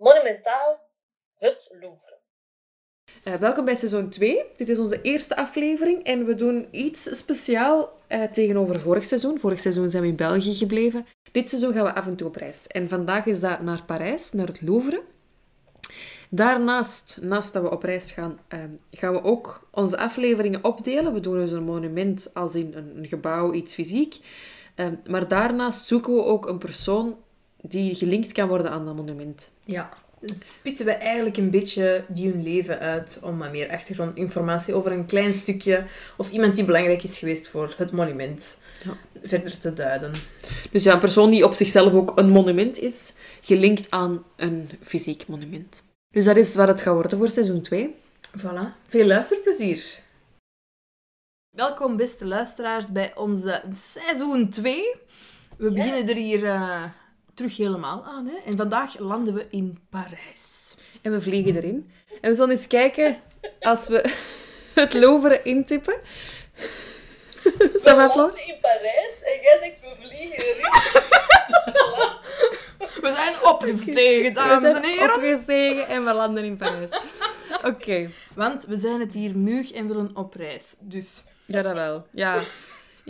monumentaal het Louvre. Uh, welkom bij seizoen 2. Dit is onze eerste aflevering en we doen iets speciaal uh, tegenover vorig seizoen. Vorig seizoen zijn we in België gebleven. Dit seizoen gaan we af en toe op reis. En vandaag is dat naar Parijs, naar het Louvre. Daarnaast, naast dat we op reis gaan, uh, gaan we ook onze afleveringen opdelen. We doen dus een monument als in een, een gebouw, iets fysiek. maar daarnaast zoeken we ook een persoon die gelinkt kan worden aan dat monument. Ja, spitten we eigenlijk een beetje die hun leven uit om wat meer achtergrondinformatie over een klein stukje of iemand die belangrijk is geweest voor het monument ja. verder te duiden. Dus ja, een persoon die op zichzelf ook een monument is, gelinkt aan een fysiek monument. Dus dat is wat het gaat worden voor seizoen 2. Voilà. Veel luisterplezier. Welkom beste luisteraars bij onze seizoen 2. We beginnen er hier uh, terug helemaal aan. Hè? En vandaag landen we in Parijs. En we vliegen erin. En we zullen eens kijken, als we het Louvre intippen... We landen in Parijs en jij zegt we vliegen erin. we zijn opgestegen, dames en heren. opgestegen en we landen in Parijs. Oké. Want we zijn het hier muug en willen op reis. Dus... Ja, dat wel. Ja.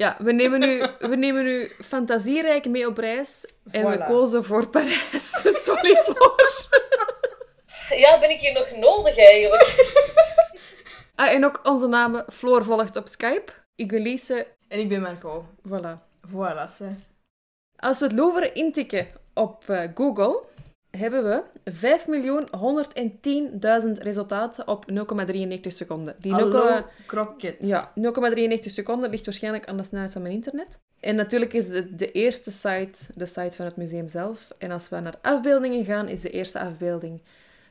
Ja, we nemen nu, we nemen nu fantasierijk mee op reis. En we kozen voor Parijs. Sorry, Floor. Ja, ben ik hier nog nodig eigenlijk? Ah, en ook onze namen. Floor volgt op Skype. Ik ben Lise. En ik ben Margot. Voilà. Voilà, ze. Als we het Louvre intikken op uh, Google, hebben we 5.110.000 resultaten op 0,93 seconden. Die Hallo, kroket. Ja, 0,93 seconden ligt waarschijnlijk aan de snelheid van mijn internet. En natuurlijk is de, de eerste site de site van het museum zelf. En als we naar afbeeldingen gaan, is de eerste afbeelding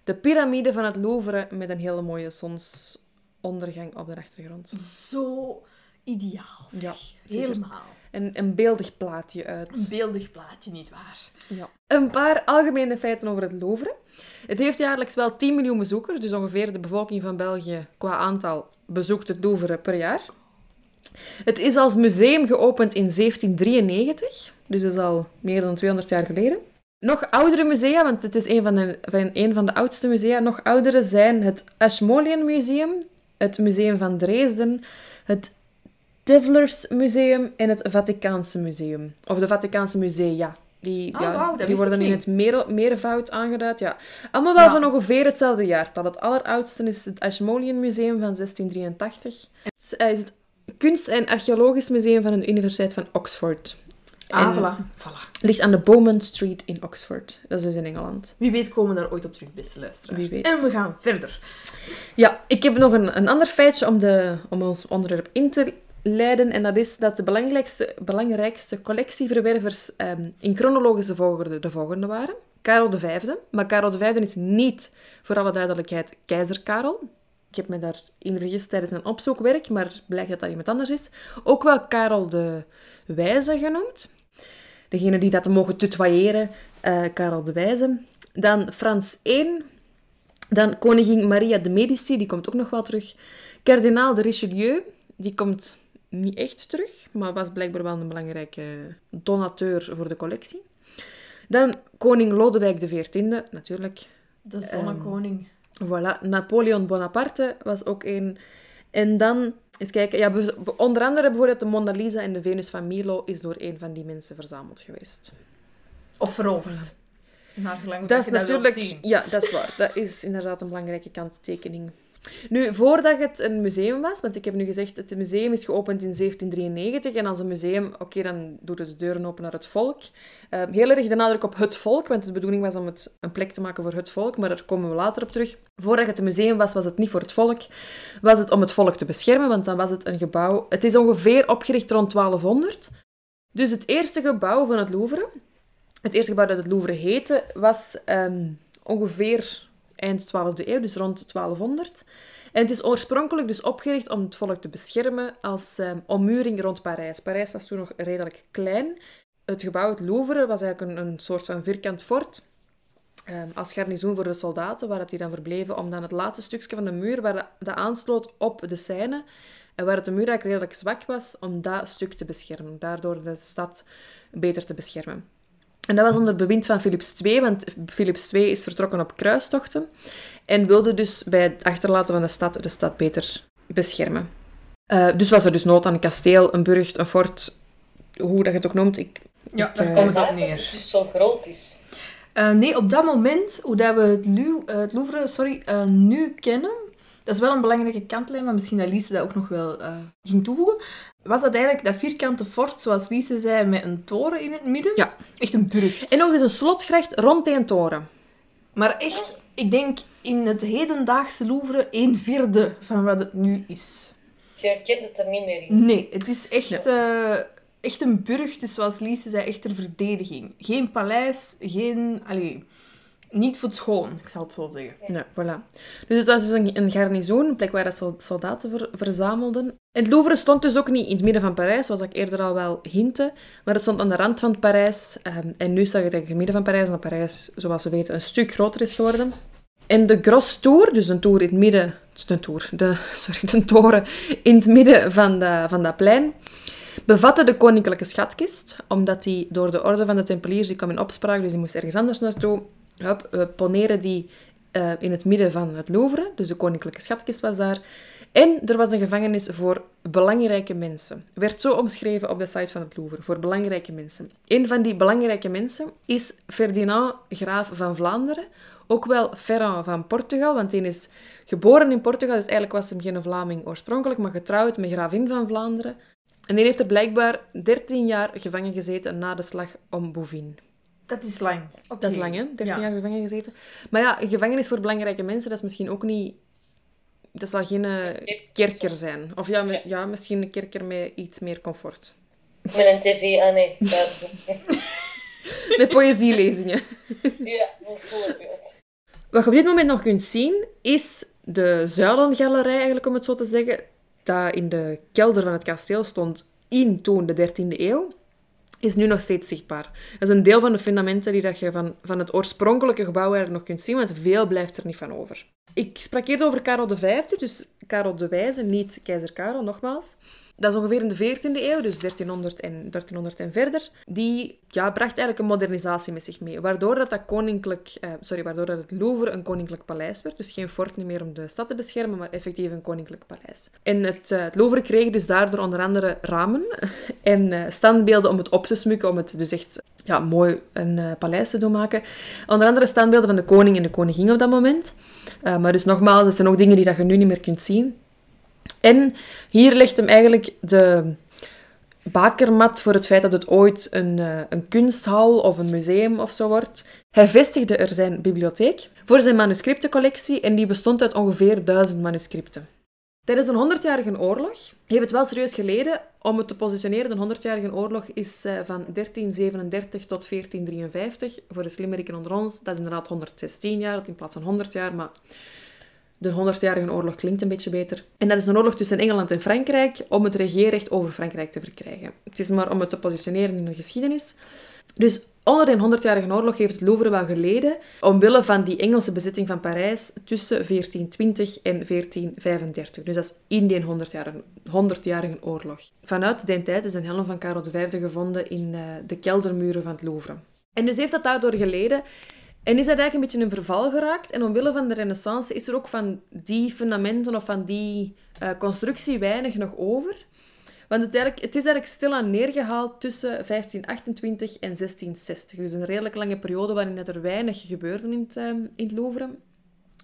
de piramide van het Louvre met een hele mooie zonsondergang op de achtergrond. Zo ideaal, zeg. Ja, Helemaal. Een, een beeldig plaatje uit. Een beeldig plaatje, niet waar? Ja. Een paar algemene feiten over het Louvre. Het heeft jaarlijks wel 10 miljoen bezoekers, dus ongeveer de bevolking van België qua aantal bezoekt het Louvre per jaar. Het is als museum geopend in 1793, dus dat is al meer dan 200 jaar geleden. Nog oudere musea, want het is een van de, van, een van de oudste musea, nog oudere zijn het Ashmolean Museum, het Museum van Dresden, het Tivlers Museum en het Vaticaanse Museum. Of de Vaticaanse Musea. Die, oh, ja, die worden in het meervoud aangeduid. Ja. Allemaal wel van ongeveer hetzelfde jaartal. Het alleroudste is het Ashmolean Museum van 1683. Het eh, is het Kunst- en Archeologisch Museum van de Universiteit van Oxford. Ah, voilà. voilà. Ligt aan de Bowman Street in Oxford. Dat is dus in Engeland. Wie weet komen we daar ooit op terug, beste luisteraars. Wie weet. En we gaan verder. Ja, ik heb nog een, een ander feitje om, de, om ons onderwerp in te leiden. En dat is dat de belangrijkste, belangrijkste collectieverwervers um, in chronologische volgorde de volgende waren. Karel V. Maar Karel V is niet, voor alle duidelijkheid, keizer Karel. Ik heb me daarin vergist tijdens mijn opzoekwerk, maar blijkt dat dat iemand anders is. Ook wel Karel de Wijze genoemd. Degene die dat mogen tutoyeren, uh, Karel de Wijze. Dan Frans I. Dan koningin Maria de Medici, die komt ook nog wel terug. Kardinaal de Richelieu, die komt niet echt terug, maar was blijkbaar wel een belangrijke donateur voor de collectie. Dan koning Lodewijk XIV, natuurlijk. De zonnekoning. Um, voilà. Napoleon Bonaparte was ook een. En dan, eens kijken, ja, onder andere bijvoorbeeld de Mona Lisa en de Venus van Milo is door een van die mensen verzameld geweest. Of veroverd. dat is natuurlijk, ja, dat is waar. Dat is inderdaad een belangrijke kanttekening. Nu, voordat het een museum was, want ik heb nu gezegd, het museum is geopend in 1793 en als een museum, oké, dan doet het de deuren open naar het volk. Uh, heel erg de nadruk op het volk, want de bedoeling was om het een plek te maken voor het volk, maar daar komen we later op terug. Voordat het een museum was, was het niet voor het volk, was het om het volk te beschermen, want dan was het een gebouw... Het is ongeveer opgericht rond 1200. Dus het eerste gebouw van het Louvre, het eerste gebouw dat het Louvre heette, was um, ongeveer eind 12e eeuw, dus rond 1200. En het is oorspronkelijk dus opgericht om het volk te beschermen als um, ommuring rond Parijs. Parijs was toen nog redelijk klein. Het gebouw, het Louvre, was eigenlijk een, een soort van vierkant fort. Um, als garnizoen voor de soldaten, waar die dan verbleven om dan het laatste stukje van de muur, waar dat aansloot op de Seine, en waar het de muur eigenlijk redelijk zwak was, om dat stuk te beschermen. Daardoor de stad beter te beschermen. En dat was onder bewind van Philips II, want Philips II is vertrokken op kruistochten en wilde dus bij het achterlaten van de stad de stad beter beschermen. Uh, dus was er dus nood aan een kasteel, een burcht, een fort, hoe dat je het ook noemt. Ik, ja, daar komt het op neer. Dat het dus zo groot is. Uh, nee, op dat moment, hoe dat we het, Lu het Louvre sorry, uh, nu kennen, dat is wel een belangrijke kantlijn, maar misschien dat Lise dat ook nog wel uh, ging toevoegen. Was dat eigenlijk dat vierkante fort, zoals Lise zei, met een toren in het midden? Ja. Echt een brug. En nog eens een slotgracht rond die toren. Maar echt, ik denk in het hedendaagse Louvre een vierde van wat het nu is. Je herkent het er niet meer in. Nee, het is echt, uh, echt een burg, dus zoals Lise zei, echt een verdediging. Geen paleis, geen... Allee, niet voor schoon, ik zal het zo zeggen. Ja, voilà. Dus het was dus een, garnizoen, een plek waar dat soldaten ver, verzamelden. En het Louvre stond dus ook niet in het midden van Parijs, zoals ik eerder al wel hintte, maar het stond aan de rand van Parijs. Um, en nu staat het in het midden van Parijs, omdat Parijs, zoals we weten, een stuk groter is geworden. En de Gros Tour, dus een tour in het midden... De tour, de, sorry, de toren in het midden van, de, van dat plein, bevatte de koninklijke schatkist, omdat die door de orde van de Tempeliers, die kwam in opspraak, dus die moest ergens anders naartoe. We poneren die uh, in het midden van het Louvre, dus de koninklijke schatkist was daar. En er was een gevangenis voor belangrijke mensen. Werd zo omschreven op de site van het Louvre, voor belangrijke mensen. Een van die belangrijke mensen is Ferdinand, graaf van Vlaanderen, ook wel Ferrand van Portugal, want hij is geboren in Portugal, dus eigenlijk was hij geen Vlaming oorspronkelijk, maar getrouwd met gravin van Vlaanderen. En die heeft er blijkbaar 13 jaar gevangen gezeten na de slag om Bouvines. Dat is lang. Dat is lang, hè? 13 jaar gevangen gezeten. Maar ja, een gevangenis voor belangrijke mensen, dat is misschien ook niet... Dat zal geen uh, kerker zijn. Of ja, ja, misschien een kerker met iets meer comfort. Met een tv, ah nee, dat is... Met poëzielezingen. Ja, bijvoorbeeld. Wat je op dit moment nog kunt zien, is de zuilengalerij, eigenlijk om het zo te zeggen, dat in de kelder van het kasteel stond in toen de 13e eeuw is nu nog steeds zichtbaar. Dat is een deel van de fundamenten die dat je van, van het oorspronkelijke gebouw er nog kunt zien, want veel blijft er niet van over. Ik sprak eerder over Karel V, dus Karel de Wijze, niet keizer Karel, nogmaals. Dat is ongeveer in de 14e eeuw, dus 1300 en, 1300 en verder. Die ja, bracht eigenlijk een modernisatie met zich mee, waardoor dat, dat koninklijk, eh, sorry, waardoor dat het Louvre een koninklijk paleis werd. Dus geen fort meer om de stad te beschermen, maar effectief een koninklijk paleis. En het, uh, het Louvre kreeg dus daardoor onder andere ramen en uh, standbeelden om het op te smukken, om het dus echt ja, mooi een uh, paleis te doen maken. Onder andere standbeelden van de koning en de koningin op dat moment. Uh, maar dus nogmaals, dat zijn ook dingen die dat je nu niet meer kunt zien. En hier legt hem eigenlijk de bakermat voor het feit dat het ooit een, uh, een kunsthal of een museum of zo wordt. Hij vestigde er zijn bibliotheek voor zijn manuscriptencollectie en die bestond uit ongeveer duizend manuscripten. Tijdens de 100-jarige oorlog heeft het wel serieus geleden om het te positioneren. De 100-jarige oorlog is uh, van 1337 tot 1453. Voor de slimmeriken onder ons, dat is inderdaad 116 jaar in plaats van 100 jaar, maar de 100-jarige oorlog klinkt een beetje beter. En dat is een oorlog tussen Engeland en Frankrijk om het regeerrecht over Frankrijk te verkrijgen. Het is maar om het te positioneren in de geschiedenis. Dus onder de 100-jarige oorlog heeft het Louvre wel geleden, omwille van die Engelse bezetting van Parijs tussen 1420 en 1435. Dus dat is in die 100-jarige 100 oorlog. Vanuit die tijd is een helm van Karel V gevonden in uh, de keldermuren van het Louvre. En dus heeft dat daardoor geleden en is dat eigenlijk een beetje een verval geraakt. En omwille van de renaissance is er ook van die fundamenten of van die uh, constructie weinig nog over. Want het, eigenlijk, het is eigenlijk stilaan neergehaald tussen 1528 en 1660. Dus een redelijk lange periode waarin er weinig gebeurde in het, uh, in het Louvre.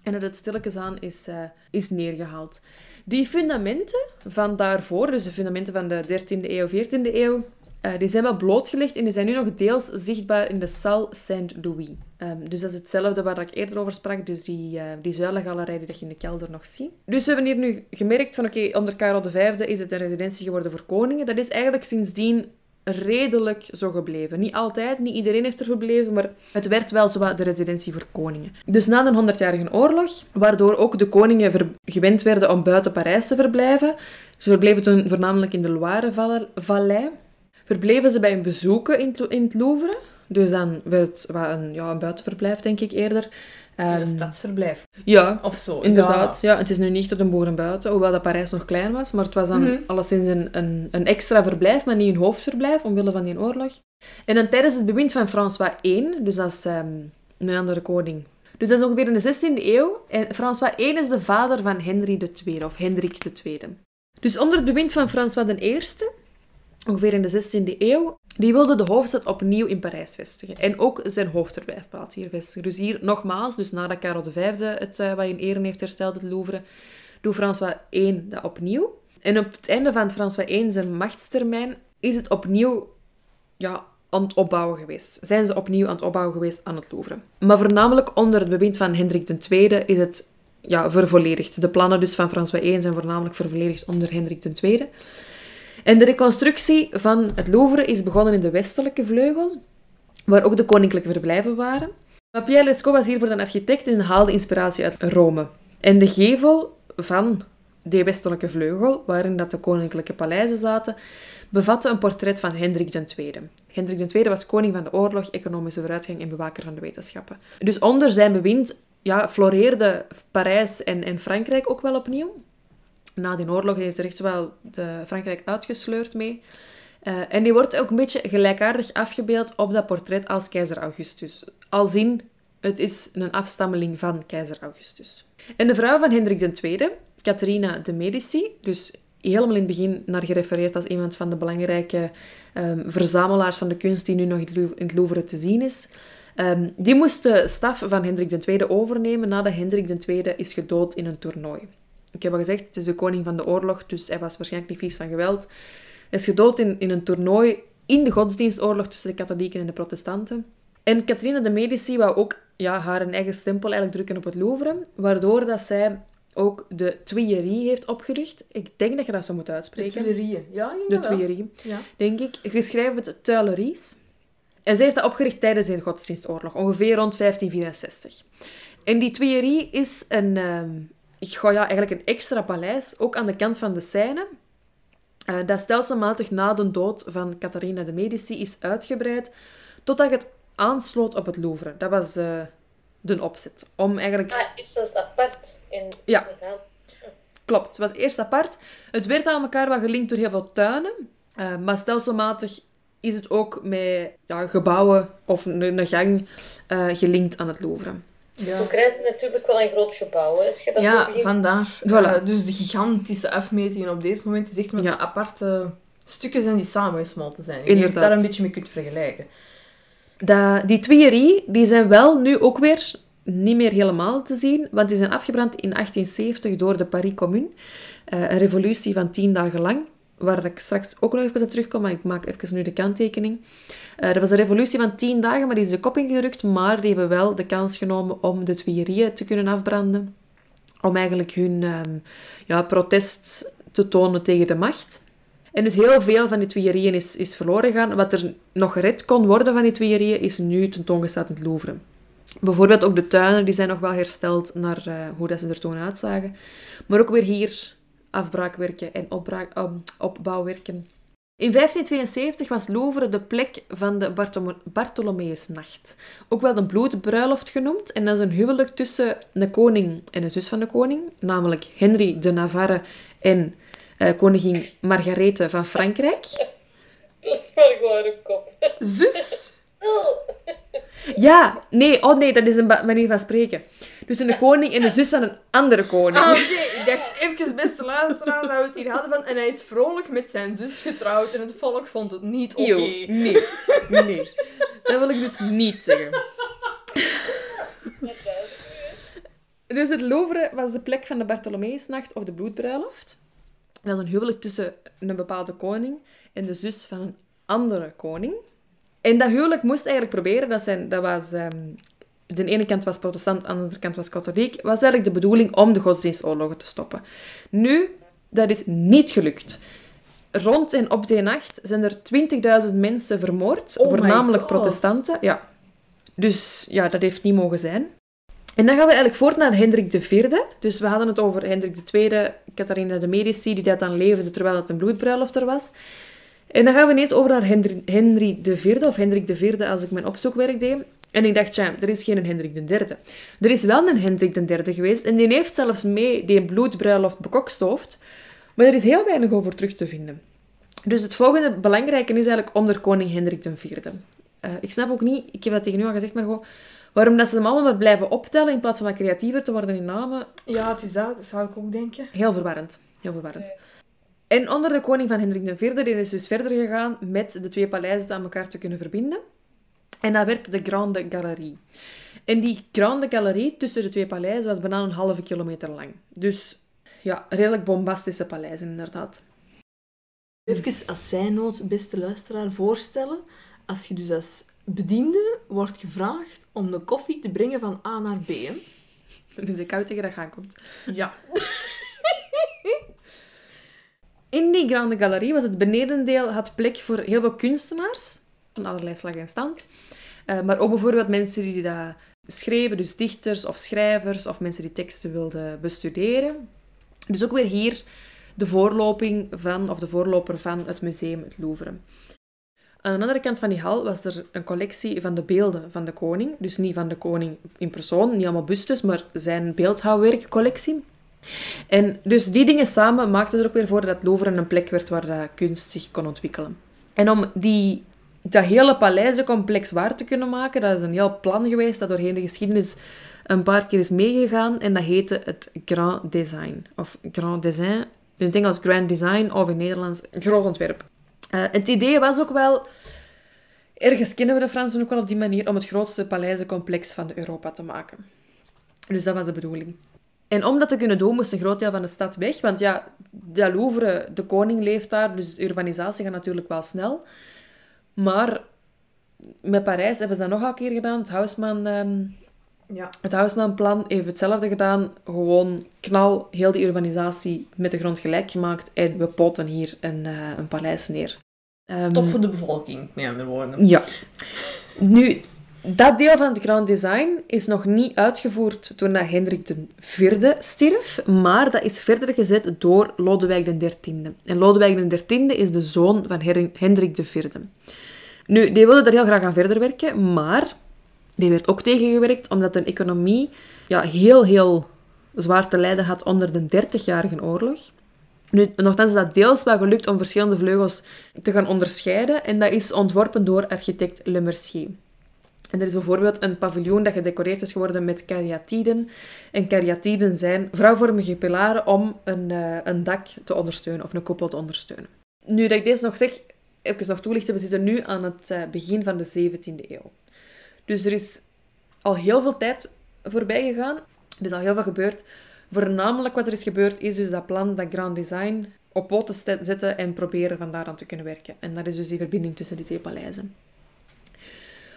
En dat het stilletjes aan is, uh, is neergehaald. Die fundamenten van daarvoor, dus de fundamenten van de 13e eeuw, 14e eeuw, uh, die zijn wel blootgelegd en die zijn nu nog deels zichtbaar in de Salle Saint-Louis. Um, dus dat is hetzelfde waar ik eerder over sprak, dus die, uh, die zuilengalerij die je in de kelder nog ziet. Dus we hebben hier nu gemerkt van oké, onder Karel V is het een residentie geworden voor koningen. Dat is eigenlijk sindsdien redelijk zo gebleven. Niet altijd, niet iedereen heeft er verbleven, maar het werd wel zo de residentie voor koningen. Dus na de 100-jarige oorlog, waardoor ook de koningen gewend werden om buiten Parijs te verblijven, ze verbleven toen voornamelijk in de Loire-vallei, verbleven ze bij een bezoeken in het, in het Louvre. Dus dan werd het een, ja, een buitenverblijf, denk ik eerder. een ehm, stadsverblijf. Ja, of zo. Inderdaad, ja. Het is nu niet tot een boeren buiten, hoewel dat Parijs nog klein was. Maar het was dan mm alleszins een, een, een, extra verblijf, maar niet een hoofdverblijf, omwille van die oorlog. En dan tijdens het bewind van François I, dus dat is um, een andere koning. Dus dat is ongeveer in de 16e eeuw. En François I is de vader van Henry II, of Hendrik II. Dus onder het bewind van François I, ongeveer in de 16e eeuw, die wilde de hoofdstad opnieuw in Parijs vestigen. En ook zijn hoofdverblijfplaats hier vestigen. Dus hier nogmaals, dus nadat Karel V het uh, wat in ere heeft hersteld, het Louvre, doet François I dat opnieuw. En op het einde van François I zijn machtstermijn is het opnieuw ja, aan het opbouwen geweest. Zijn ze opnieuw aan het opbouwen geweest aan het Louvre. Maar voornamelijk onder het bewind van Hendrik II is het ja, vervolledigd. De plannen dus van François I zijn voornamelijk vervolledigd onder Hendrik II. En de reconstructie van het Louvre is begonnen in de westelijke vleugel, waar ook de koninklijke verblijven waren. Maar Pierre Lescaut was hiervoor een architect en haalde inspiratie uit Rome. En de gevel van die westelijke vleugel, waarin dat de koninklijke paleizen zaten, bevatte een portret van Hendrik II. Hendrik II was koning van de oorlog, economische vooruitgang en bewaker van de wetenschappen. Dus onder zijn bewind ja, floreerde Parijs en, en Frankrijk ook wel opnieuw na die oorlog heeft er echt wel de Frankrijk uitgesleurd mee. Uh, en die wordt ook een beetje gelijkaardig afgebeeld op dat portret als keizer Augustus. Al zien, het is een afstammeling van keizer Augustus. En de vrouw van Hendrik II, Catharina de Medici, dus helemaal in het begin naar gerefereerd als iemand van de belangrijke um, verzamelaars van de kunst die nu nog in het Louvre te zien is. Um, die moest de staf van Hendrik II overnemen nadat Hendrik II is gedood in een toernooi. Ik heb al gezegd, het is de koning van de oorlog, dus hij was waarschijnlijk niet vies van geweld. Hij is gedood in, in een toernooi in de godsdienstoorlog tussen de katholieken en de protestanten. En Catharina de Medici wou ook ja, haar eigen stempel eigenlijk drukken op het Louvre, waardoor dat zij ook de Tuileries heeft opgericht. Ik denk dat je dat zo moet uitspreken. De Tuileries, ja. De Tuileries, ja. denk ik. Geschreven Tuileries. En zij heeft dat opgericht tijdens de godsdienstoorlog, ongeveer rond 1564. En die Tuileries is een, ehm, ik ga ja, eigenlijk een extra paleis, ook aan de kant van de Seine. Uh, dat stelselmatig na de dood van Catharina de Medici is uitgebreid, totdat het aansloot op het Louvre. Dat was uh, de opzet. Om eigenlijk... Ah, is dat apart in Ja. Klopt, het was eerst apart. Het werd aan elkaar wat gelinkt door heel veel tuinen. Uh, maar stelselmatig is het ook met ja, gebouwen of een, een gang gelinkt aan het Louvre. Ja. Zo krijg je natuurlijk wel een groot gebouw. Hè. dat ja, vandaar. Voilà. Uh, dus de gigantische afmetingen op deze moment is echt met ja. aparte stukjes zijn die samengesmolten zijn. Ik dat je daar een beetje mee kunt vergelijken. Dat, die tweeërie die zijn wel nu ook weer niet meer helemaal te zien, want die zijn afgebrand in 1870 door de Paris Commune. Uh, een revolutie van tien dagen lang waar ik straks ook nog even op terugkom, maar ik maak even nu de kanttekening. Uh, er was een revolutie van tien dagen, maar die is de kop ingerukt, maar die hebben wel de kans genomen om de Tuilerieën te kunnen afbranden. Om eigenlijk hun um, ja, protest te tonen tegen de macht. En dus heel veel van die Tuilerieën is, is verloren gegaan. Wat er nog gered kon worden van die Tuilerieën, is nu tentoongesteld in het Louvre. Bijvoorbeeld ook de tuinen, die zijn nog wel hersteld naar uh, hoe dat ze er toen uitzagen. Maar ook weer hier afbraakwerken en opbraak, um, opbouwwerken. In 1572 was Louvre de plek van de Bartholomeusnacht, ook wel de bloedbruiloft genoemd. En dat is een huwelijk tussen een koning en een zus van de koning, namelijk Henry de Navarre en uh, koningin Margarethe van Frankrijk. Maar gewoon een kop. Zus? Ja, nee, oh nee, dat is een manier van spreken. Dus een koning en een zus van een andere koning. Ah, oké. Ik dacht even, beste luisteraar, dat we het hier hadden van... En hij is vrolijk met zijn zus getrouwd en het volk vond het niet oké. Okay. Nee, nee. Dat wil ik dus niet zeggen. Dus het Louvre was de plek van de Bartholomeusnacht of de bloedbruiloft. Dat is een huwelijk tussen een bepaalde koning en de zus van een andere koning. En dat huwelijk moest eigenlijk proberen, dat, zijn, dat was... Um, de ene kant was protestant, aan de andere kant was katholiek, was eigenlijk de bedoeling om de godsdienstoorlogen te stoppen. Nu, dat is niet gelukt. Rond en op die nacht zijn er 20.000 mensen vermoord, oh voornamelijk protestanten. Ja. Dus ja, dat heeft niet mogen zijn. En dan gaan we eigenlijk voort naar Hendrik IV. Dus we hadden het over Hendrik II, Catharina de Medici, die dat dan leefde terwijl het een bloedbruiloft er was. En dan gaan we ineens over naar Henry, Henry IV, of Hendrik IV als ik mijn opzoekwerk deed. En ik dacht, ja, er is geen Hendrik III. Er is wel een Hendrik III geweest en die heeft zelfs mee die bloedbruiloft bekokstoofd. Maar er is heel weinig over terug te vinden. Dus het volgende belangrijke is eigenlijk onder koning Hendrik IV. Uh, ik snap ook niet, ik heb dat tegen u al gezegd, maar gewoon, waarom dat ze hem allemaal blijven optellen in plaats van wat creatiever te worden in namen. Ja, het is dat, dat zou ik ook denken. Heel verwarrend. Heel verwarrend. En onder de koning van Hendrik IV die is dus verder gegaan met de twee paleizen aan elkaar te kunnen verbinden. En dat werd de Grande Galerie. En die Grande Galerie tussen de twee paleizen was bijna een halve kilometer lang. Dus ja, redelijk bombastische paleizen inderdaad. Even als zijnoot, beste luisteraar, voorstellen. Als je dus als bediende wordt gevraagd om de koffie te brengen van A naar B. Hè? Dus ik hou tegen dat gaan komt. Ja. In die Grande Galerie was het benedendeel had plek voor heel veel kunstenaars van allerlei slag en stand. Uh, maar ook bijvoorbeeld mensen die dat schreven, dus dichters of schrijvers of mensen die teksten wilden bestuderen. Dus ook weer hier de voorloping van, of de voorloper van het museum, het Louvre. Aan de andere kant van die hal was er een collectie van de beelden van de koning. Dus niet van de koning in persoon, niet allemaal bustes, maar zijn beeldhouwwerkcollectie. En dus die dingen samen maakten er ook weer voor dat Louvre een plek werd waar kunst zich kon ontwikkelen. En om die, dat hele paleizencomplex waar te kunnen maken, dat is een heel plan geweest dat doorheen de geschiedenis een paar keer is meegegaan. En dat heette het Grand Design. Of Grand Design. Dus ik denk als Grand Design of in Nederlands groot ontwerp. Uh, het idee was ook wel... Ergens kennen we de Fransen ook wel op die manier om het grootste paleizencomplex van Europa te maken. Dus dat was de bedoeling. En om dat te kunnen doen, moest een groot deel van de stad weg. Want ja, de Louvre, de koning leeft daar, dus de urbanisatie gaat natuurlijk wel snel. Maar met Parijs hebben ze dat nog een keer gedaan. Het Haussmann... Um, ja. Het Haussmann-plan heeft hetzelfde gedaan. Gewoon knal heel die urbanisatie met de grond gelijk gemaakt. En we poten hier een, uh, een paleis neer. Um, Tof voor de bevolking, met andere woorden. Ja. Nu, dat deel van het Grand Design is nog niet uitgevoerd toen Hendrik IV stierf, maar dat is verder gezet door Lodewijk XIII. En Lodewijk XIII is de zoon van Hendrik IV. Nu, die wilde daar heel graag aan verder werken, maar die werd ook tegengewerkt omdat de economie ja, heel, heel zwaar te lijden had onder de 30-jarige oorlog. Nu, nogthans is dat deels wel gelukt om verschillende vleugels te gaan onderscheiden en dat is ontworpen door architect Le Mercier. En er is bijvoorbeeld een paviljoen dat gedecoreerd is geworden met kariatiden. En kariatiden zijn vrouwvormige pilaren om een, uh, een dak te ondersteunen of een koepel te ondersteunen. Nu dat ik deze nog zeg, even nog toelichten. We zitten nu aan het uh, begin van de 17e eeuw. Dus er is al heel veel tijd voorbij gegaan. Er is al heel veel gebeurd. Voornamelijk wat er is gebeurd is dus dat plan, dat Grand Design, op poten zetten en proberen van daaraan te kunnen werken. En dat is dus die verbinding tussen die twee paleizen.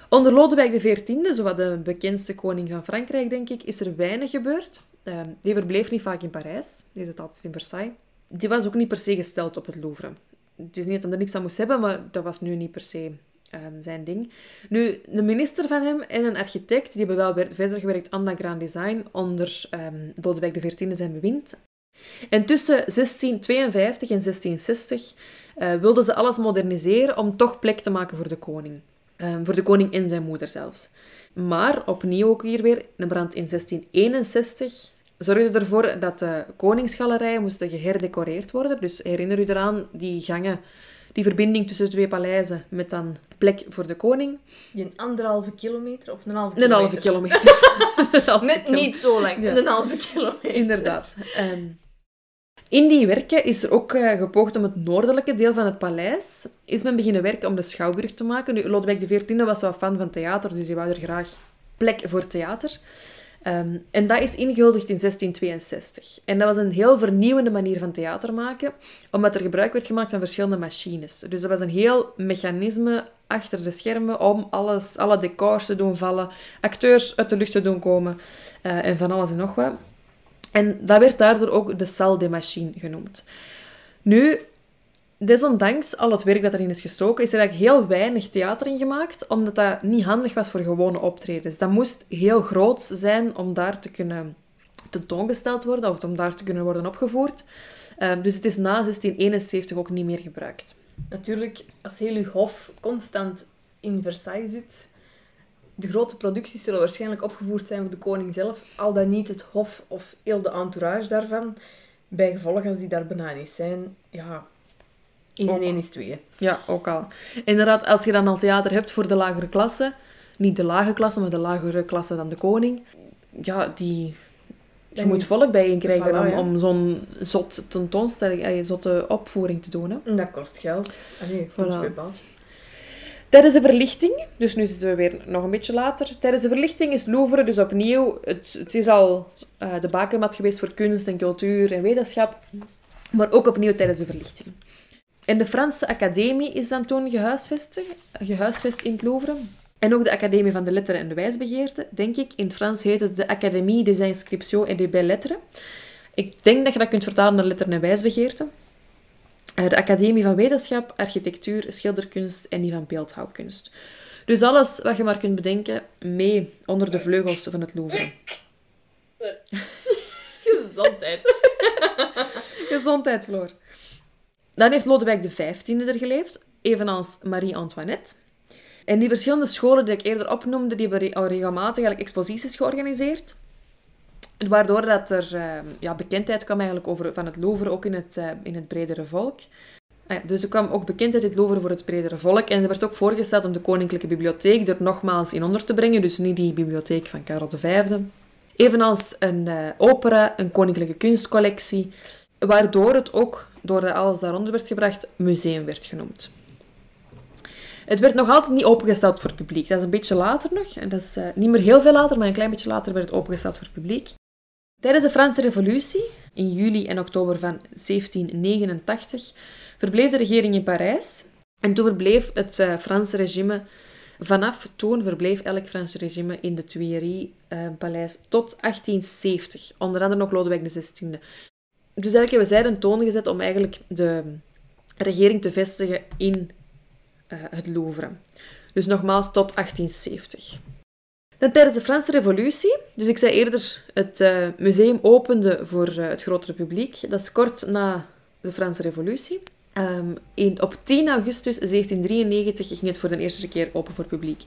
Onder Lodewijk XIV, zowat de bekendste koning van Frankrijk, denk ik, is er weinig gebeurd. Uh, die verbleef niet vaak in Parijs. Die zat altijd in Versailles. Die was ook niet per se gesteld op het Louvre. Het is niet dat hij er niks aan moest hebben, maar dat was nu niet per se um, zijn ding. Nu, de minister van hem en een architect, die hebben wel verder gewerkt aan dat Grand Design onder um, Lodewijk XIV zijn bewind. En tussen 1652 en 1660 uh, eh, wilden ze alles moderniseren om toch plek te maken voor de koning. Um, voor de koning en zijn moeder zelfs. Maar opnieuw ook hier weer, een brand in 1661 zorgde ervoor dat de koningsgalerijen moesten geherdecoreerd worden. Dus herinner u eraan, die gangen, die verbinding tussen de twee paleizen met dan plek voor de koning. Die een anderhalve kilometer of een halve kilometer? Een halve kilometer. Net niet zo lang, een halve kilometer. Inderdaad. Um, in die werken is er ook uh, gepoogd om het noordelijke deel van het paleis is men beginnen werken om de schouwburg te maken. Nu, Lodewijk XIV was wel fan van theater, dus hij wou er graag plek voor theater. Um, en dat is ingehuldigd in 1662. En dat was een heel vernieuwende manier van theater maken, omdat er gebruik werd gemaakt van verschillende machines. Dus dat was een heel mechanisme achter de schermen om alles, alle decors te doen vallen, acteurs uit de lucht te doen komen uh, en van alles en nog wat. En dat werd daardoor ook de salle des machines genoemd. Nu, desondanks al het werk dat erin is gestoken, is er eigenlijk heel weinig theater in gemaakt, omdat dat niet handig was voor gewone optredens. Dat moest heel groot zijn om daar te kunnen tentoongesteld worden, of om daar te kunnen worden opgevoerd. Ehm, dus het is na 1671 ook niet meer gebruikt. Natuurlijk, als heel uw hof constant in Versailles zit, De grote producties zullen waarschijnlijk opgevoerd zijn voor de koning zelf, al dan niet het hof of heel de entourage daarvan. Bij gevolg, als die daar bijna niet zijn, ja, 1 en 1 is 2. Ja, ook al. Inderdaad, als je dan al theater hebt voor de lagere klasse, niet de lage klasse, maar de lagere klasse dan de koning, ja, die... Je moet volk bijeen krijgen om, om zo'n zot tentoonstelling, een zotte opvoering te doen. Hè. Dat kost geld. Allee, voilà. Tijdens de verlichting, dus nu zitten we weer nog een beetje later. Tijdens de verlichting is Louvre dus opnieuw, het, het is al uh, de bakermat geweest voor kunst en cultuur en wetenschap, maar ook opnieuw tijdens de verlichting. En de Franse Academie is dan toen gehuisvest, gehuisvest in het Louvre. En ook de Academie van de Letteren en de Wijsbegeerte, denk ik. In het Frans heet het de Académie des Inscriptions et des Belles Lettres. Ik denk dat je dat kunt vertalen naar Letteren en Wijsbegeerte. Eh, de Academie van Wetenschap, Architectuur, Schilderkunst en die van Beeldhouwkunst. Dus alles wat je maar kunt bedenken, mee onder de vleugels van het Louvre. Gezondheid. Gezondheid, Floor. Dan heeft Lodewijk XV er geleefd, evenals Marie-Antoinette. En die verschillende scholen die ik eerder opnoemde, die hebben regelmatig eigenlijk exposities georganiseerd. Waardoor dat er uh, ja, bekendheid kwam eigenlijk over, van het Louvre ook in het, uh, in het bredere volk. Ja, dus er kwam ook bekendheid in het Louvre voor het bredere volk. En er werd ook voorgesteld om de Koninklijke Bibliotheek er nogmaals in onder te brengen. Dus niet die bibliotheek van Karel V. Evenals een uh, opera, een koninklijke kunstcollectie. Waardoor het ook, doordat alles daaronder werd gebracht, museum werd genoemd. Het werd nog altijd niet opengesteld voor het publiek. Dat is een beetje later nog. En dat is uh, niet meer heel veel later, maar een klein beetje later werd het opengesteld voor het publiek. Tijdens de Franse Revolutie, in juli en oktober van 1789, verbleef de regering in Parijs. En toen verbleef het uh, Franse regime, vanaf toen verbleef elk Franse regime in de Tuileries-paleis uh, tot 1870. Onder andere ook Lodewijk XVI. Dus eigenlijk hebben zij een toon gezet om eigenlijk de regering te vestigen in uh, het Louvre. Dus nogmaals tot 1870. Dan tijdens de Franse Revolutie, dus ik zei eerder, het uh, museum opende voor uh, het grotere publiek. Dat is kort na de Franse Revolutie. Um, in, op 10 augustus 1793 ging het voor de eerste keer open voor publiek.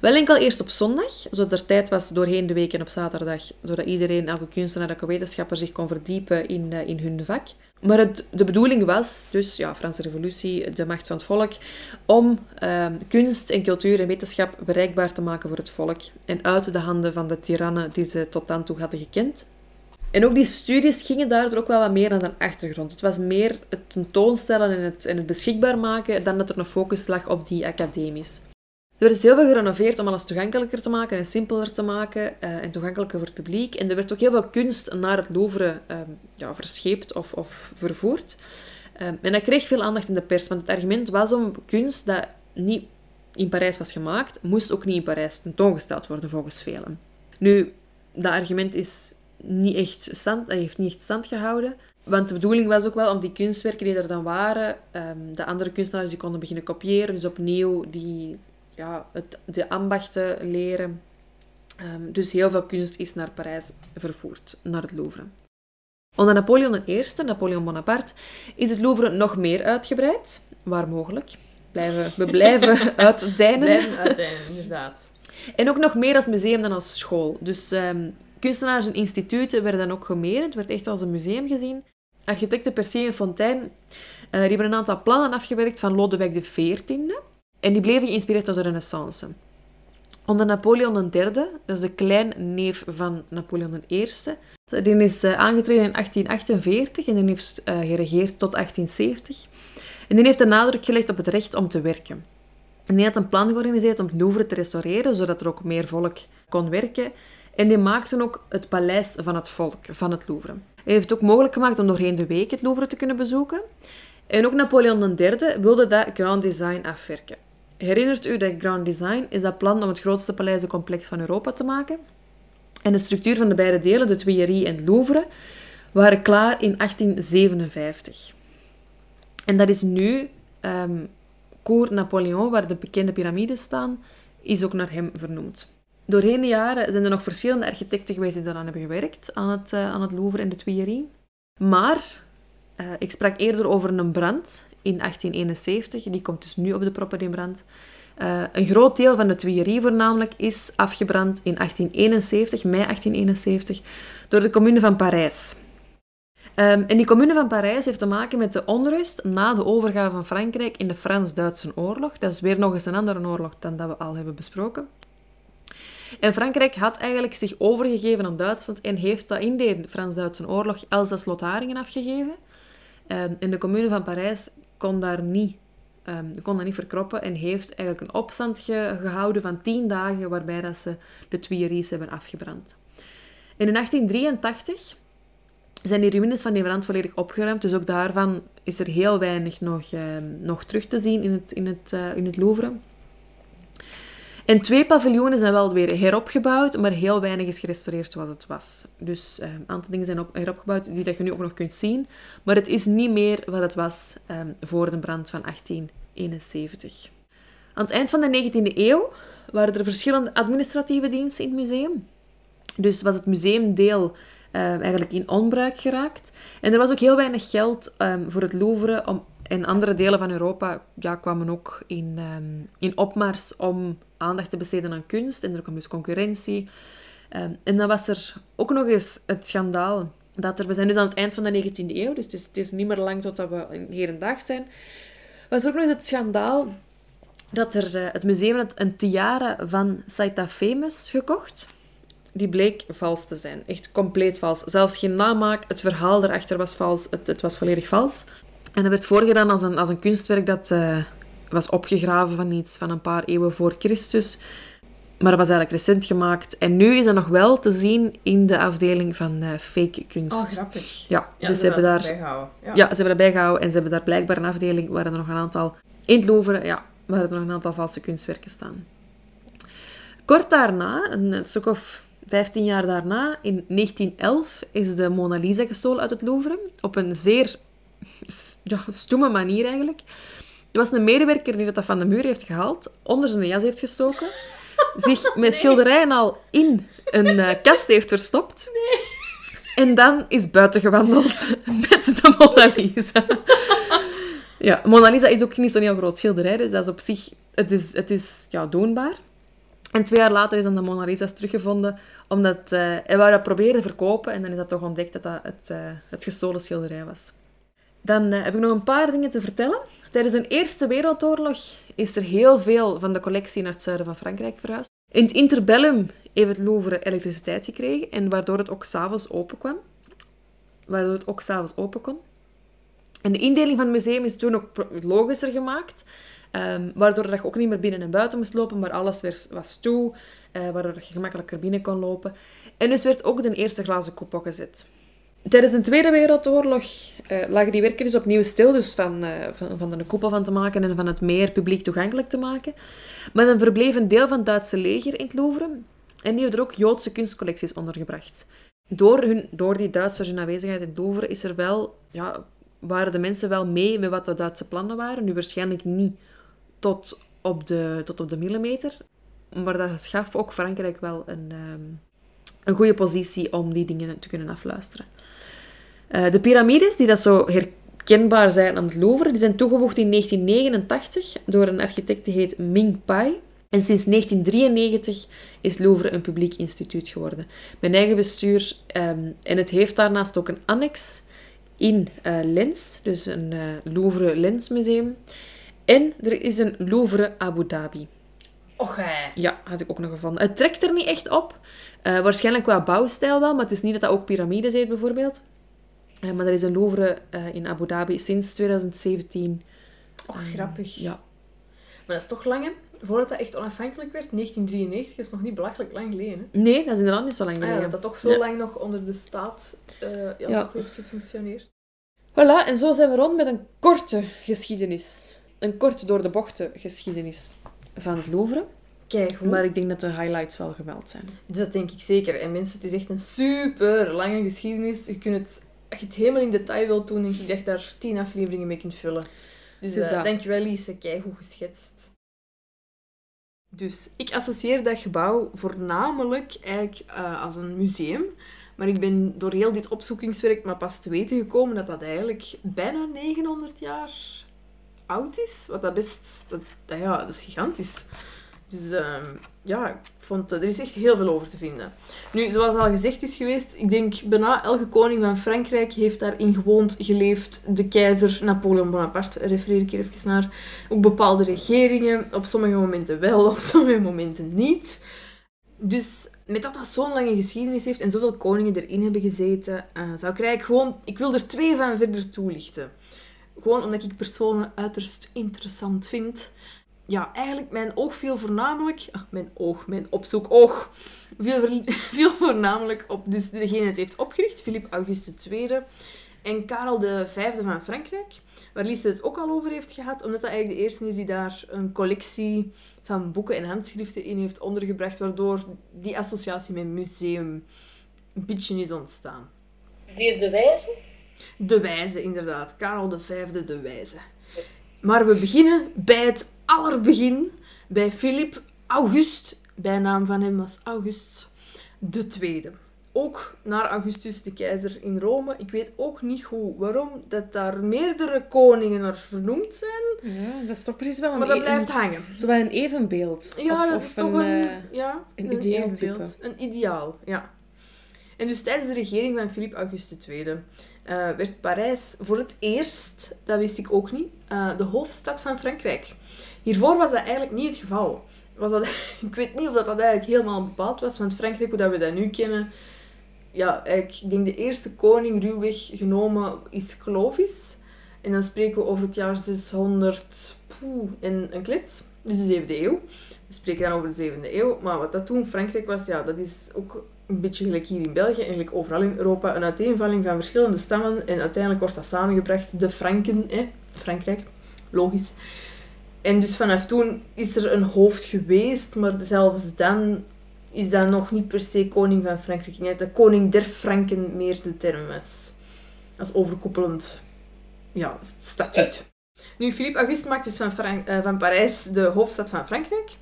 Wel enkel eerst op zondag, zodat er tijd was doorheen de week en op zaterdag, zodat iedereen, elke kunstenaar, elke wetenschapper zich kon verdiepen in, uh, in hun vak. Maar het, de bedoeling was, dus ja, Franse Revolutie, de macht van het volk, om um, kunst en cultuur en wetenschap bereikbaar te maken voor het volk en uit de handen van de tirannen die ze tot dan toe hadden gekend. En ook die studies gingen daardoor ook wel wat meer naar de achtergrond. Het was meer het tentoonstellen en het, het beschikbaar maken dan dat er een focus lag op die academies. Er werd heel veel gerenoveerd om alles toegankelijker te maken en simpeler te maken uh, en toegankelijker voor het publiek. En er werd ook heel veel kunst naar het Louvre um, ja, verscheept of, of vervoerd. Um, en dat kreeg veel aandacht in de pers, want het argument was om kunst dat niet in Parijs was gemaakt, moest ook niet in Parijs tentoongesteld worden, volgens velen. Nu, dat argument is niet echt stand, hij heeft niet echt stand gehouden. Want de bedoeling was ook wel om die kunstwerken die er dan waren, um, de andere kunstenaars die konden beginnen kopiëren. Dus opnieuw die, ja, het, de ambachten leren. Um, dus heel veel kunst is naar Parijs vervoerd, naar het Louvre. Onder Napoleon I, Napoleon Bonaparte, is het Louvre nog meer uitgebreid, waar mogelijk. Blijven, we blijven uitdijnen. Blijven uitdijnen, inderdaad. En ook nog meer als museum dan als school. Dus um, kunstenaars en instituten werden dan ook gemeren. Het werd echt als een museum gezien. Architecten Percier en Fontaine die hebben een aantal plannen afgewerkt van Lodewijk XIV. En die bleven geïnspireerd door de renaissance. Onder Napoleon III, dat is de kleinneef van Napoleon I, die is uh, aangetreden in 1848 en die heeft uh, geregeerd tot 1870. En die heeft de nadruk gelegd op het recht om te werken. En die had een plan georganiseerd om het Louvre te restaureren, zodat er ook meer volk kon werken. En die maakte ook het paleis van het volk, van het Louvre. Hij heeft het ook mogelijk gemaakt om doorheen de week het Louvre te kunnen bezoeken. En ook Napoleon III wilde dat Grand Design afwerken. Herinnert u dat Grand Design is dat plan om het grootste paleizencomplex van Europa te maken? En de structuur van de beide delen, de Tuileries en het Louvre, waren klaar in 1857. En dat is nu um, Cour Napoleon, waar de bekende piramides staan, is ook naar hem vernoemd. Doorheen de jaren zijn er nog verschillende architecten geweest die daaraan hebben gewerkt, aan het, uh, aan het Louvre en de Tuileries. Maar uh, ik sprak eerder over een brand in 1871, die komt dus nu op de proppen. Uh, een groot deel van de Tuileries voornamelijk is afgebrand in 1871, mei 1871, door de commune van Parijs. Um, en die commune van Parijs heeft te maken met de onrust na de overgave van Frankrijk in de Frans-Duitse oorlog. Dat is weer nog eens een andere oorlog dan dat we al hebben besproken. En Frankrijk had eigenlijk zich overgegeven aan Duitsland en heeft dat in de Frans-Duitse oorlog Elsass-Lotharingen afgegeven. Um, en de commune van Parijs kon daar niet, um, kon dat niet verkroppen en heeft eigenlijk een opstand gehouden van tien dagen waarbij dat ze de Tuileries hebben afgebrand. In 1883 zijn die ruïnes van die brand volledig opgeruimd. Dus ook daarvan is er heel weinig nog, uh, nog terug te zien in het, in, het, uh, in het Louvre. En twee paviljoenen zijn wel weer heropgebouwd, maar heel weinig is gerestaureerd zoals het was. Dus uh, een aantal dingen zijn op, heropgebouwd die dat je nu ook nog kunt zien. Maar het is niet meer wat het was um, voor de brand van 1871. Aan het eind van de 19e eeuw waren er verschillende administratieve diensten in het museum. Dus was het museumdeel Ehm, eigenlijk in onbruik geraakt. En er was ook heel weinig geld um, voor het Louvre. Om, en andere delen van Europa ja, kwamen ook in, um, in opmars om aandacht te besteden aan kunst. En er kwam dus concurrentie. en dan was er ook nog eens het schandaal dat er... We zijn nu aan het eind van de 19e eeuw, dus het is, niet meer lang totdat we hier en dag zijn. Was er ook nog eens het schandaal dat er, uh, het museum had een tiara van Saita Famous gekocht die bleek vals te zijn. Echt compleet vals. Zelfs geen namaak, het verhaal erachter was vals, het, het was volledig vals. En dat werd voorgedaan als een, als een kunstwerk dat uh, was opgegraven van iets van een paar eeuwen voor Christus. Maar dat was eigenlijk recent gemaakt. En nu is dat nog wel te zien in de afdeling van uh, fake kunst. Oh, grappig. Ja, dus ze, hebben daar... Ja. ja. ze hebben dat bijgehouden. En ze hebben daar blijkbaar een afdeling waar er nog een aantal... In het Louvre, ja, waar er nog een aantal valse kunstwerken staan. Kort daarna, een stuk of 15 jaar daarna, in 1911, is de Mona Lisa gestolen uit het Louvre. Op een zeer ja, stoeme manier eigenlijk. Er was een medewerker die dat van de muur heeft gehaald, onder zijn jas heeft gestoken, zich met schilderijen al in een uh, kast heeft verstopt. Nee. En dan is buiten gewandeld met de Mona Lisa. ja, Mona Lisa is ook niet zo'n heel groot schilderij, dus dat is op zich... Het is, het is ja, doenbaar. En twee jaar later is dan de Mona Lisa's teruggevonden, omdat uh, hij wou dat proberen verkopen en dan is dat toch ontdekt dat dat het, uh, het gestolen schilderij was. Dan uh, heb ik nog een paar dingen te vertellen. Tijdens de Eerste Wereldoorlog is er heel veel van de collectie naar het zuiden van Frankrijk verhuisd. In het interbellum heeft het Louvre elektriciteit gekregen en waardoor het ook s'avonds open kwam. Waardoor het ook s'avonds open kon. En de indeling van het museum is toen ook logischer gemaakt. Um, waardoor je ook niet meer binnen en buiten moest lopen, maar alles was toe, uh, waardoor je gemakkelijker binnen kon lopen. En dus werd ook de eerste glazen koepel gezet. Tijdens de Tweede Wereldoorlog uh, lagen die werken dus opnieuw stil, dus van, uh, van, van de koepel van te maken en van het meer publiek toegankelijk te maken. Maar dan verbleef een deel van het Duitse leger in het Louvre en die hebben er ook Joodse kunstcollecties ondergebracht. Door, hun, door die Duitsers hun aanwezigheid in het Louvre is er wel, ja, waren de mensen wel mee met wat de Duitse plannen waren. Nu waarschijnlijk niet tot op de, tot op de millimeter. Maar dat gaf ook Frankrijk wel een, um, een goede positie om die dingen te kunnen afluisteren. Uh, de piramides, die dat zo herkenbaar zijn aan het Louvre, die zijn toegevoegd in 1989 door een architect die heet Ming Pai. En sinds 1993 is Louvre een publiek instituut geworden. Met eigen bestuur. Um, en het heeft daarnaast ook een annex in uh, Lens, dus een uh, Louvre Lensmuseum. En er is een Louvre Abu Dhabi. Och, hè. Ja, had ik ook nog gevonden. Het trekt er niet echt op. Uh, waarschijnlijk qua bouwstijl wel, maar het is niet dat dat ook piramides heeft, bijvoorbeeld. Uh, maar er is een Louvre uh, in Abu Dhabi sinds 2017. Och, grappig. Ja. Maar dat is toch lang, hè? Voordat dat echt onafhankelijk werd, 1993, is nog niet belachelijk lang geleden. Hè? Nee, dat is inderdaad niet zo lang geleden. Ah, ja, dat toch zo lang nog onder de staat ja, ja. Toch heeft gefunctioneerd. Voilà, en zo zijn we rond met een korte geschiedenis een kort door de bochten geschiedenis van het Louvre. Kijk, Maar ik denk dat de highlights wel gemeld zijn. Dat denk ik zeker. En mensen, het is echt een super lange geschiedenis. Je kunt het, als je het helemaal in detail wilt doen, denk ik dat je daar tien afleveringen mee kunt vullen. Dus uh, dankjewel Lise, kijk hoe geschetst. Dus ik associeer dat gebouw voornamelijk eigenlijk uh, als een museum. Maar ik ben door heel dit opzoekingswerk maar pas te weten gekomen dat dat eigenlijk bijna 900 jaar oud is. Wat dat best... Dat, dat ja, dat is gigantisch. Dus ehm, ja, ik vond, er is echt heel veel over te vinden. Nu, zoals al gezegd is geweest, ik denk bijna elke koning van Frankrijk heeft daarin gewoond, geleefd. De keizer Napoleon Bonaparte, refereer ik hier even naar. Ook bepaalde regeringen, op sommige momenten wel, op sommige momenten niet. Dus met dat dat zo'n lange geschiedenis heeft en zoveel koningen erin hebben gezeten, uh, zou ik eigenlijk gewoon... Ik wil er twee van verder toelichten. Gewoon omdat ik personen uiterst interessant vind ja, eigenlijk mijn oog viel voornamelijk... Ah, mijn oog, mijn opzoek oog. Viel, viel voornamelijk op dus degene het heeft opgericht, Philippe Augustus II. En Karel V van Frankrijk, waar Lise het ook al over heeft gehad, omdat dat eigenlijk de eerste is die daar een collectie van boeken en handschriften in heeft ondergebracht, waardoor die associatie met museum een beetje is ontstaan. Die de Wijze? De Wijze, inderdaad. Karel V de Wijze. Maar we beginnen bij het allerbegin bij Philip August. Bijnaam van hem was August de Tweede. Ook naar Augustus de keizer in Rome. Ik weet ook niet hoe waarom dat daar meerdere koningen naar vernoemd zijn. Ja, dat is toch precies wel een... Maar dat e- blijft hangen. Zo wel een evenbeeld. Ja, dat is toch een, een, uh, ja, een, een ideaal type. Een ideaal, ja. En dus tijdens de regering van Philippe Augustus II uh, werd Parijs voor het eerst, dat wist ik ook niet, uh, de hoofdstad van Frankrijk. Hiervoor was dat eigenlijk niet het geval. Was dat, ik weet niet of dat, dat eigenlijk helemaal bepaald was, want Frankrijk, hoe dat we dat nu kennen, ja, ik denk de eerste koning ruwweg genomen is Clovis. En dan spreken we over het jaar 600 poeh, en een klets, dus de 7e eeuw. We spreken dan over de 7e eeuw. Maar wat dat toen Frankrijk was, ja, dat is ook een beetje gelijk hier in België, eigenlijk overal in Europa, een uiteenvalling van verschillende stammen. En uiteindelijk wordt dat samengebracht, de Franken, hè, Frankrijk, logisch. En dus vanaf toen is er een hoofd geweest, maar zelfs dan is dat nog niet per se koning van Frankrijk. Ik dat koning der Franken meer de term was. Als overkoepelend ja, statuut. Nu, Philippe Auguste maakt dus van, uh, van Parijs de hoofdstad van Frankrijk.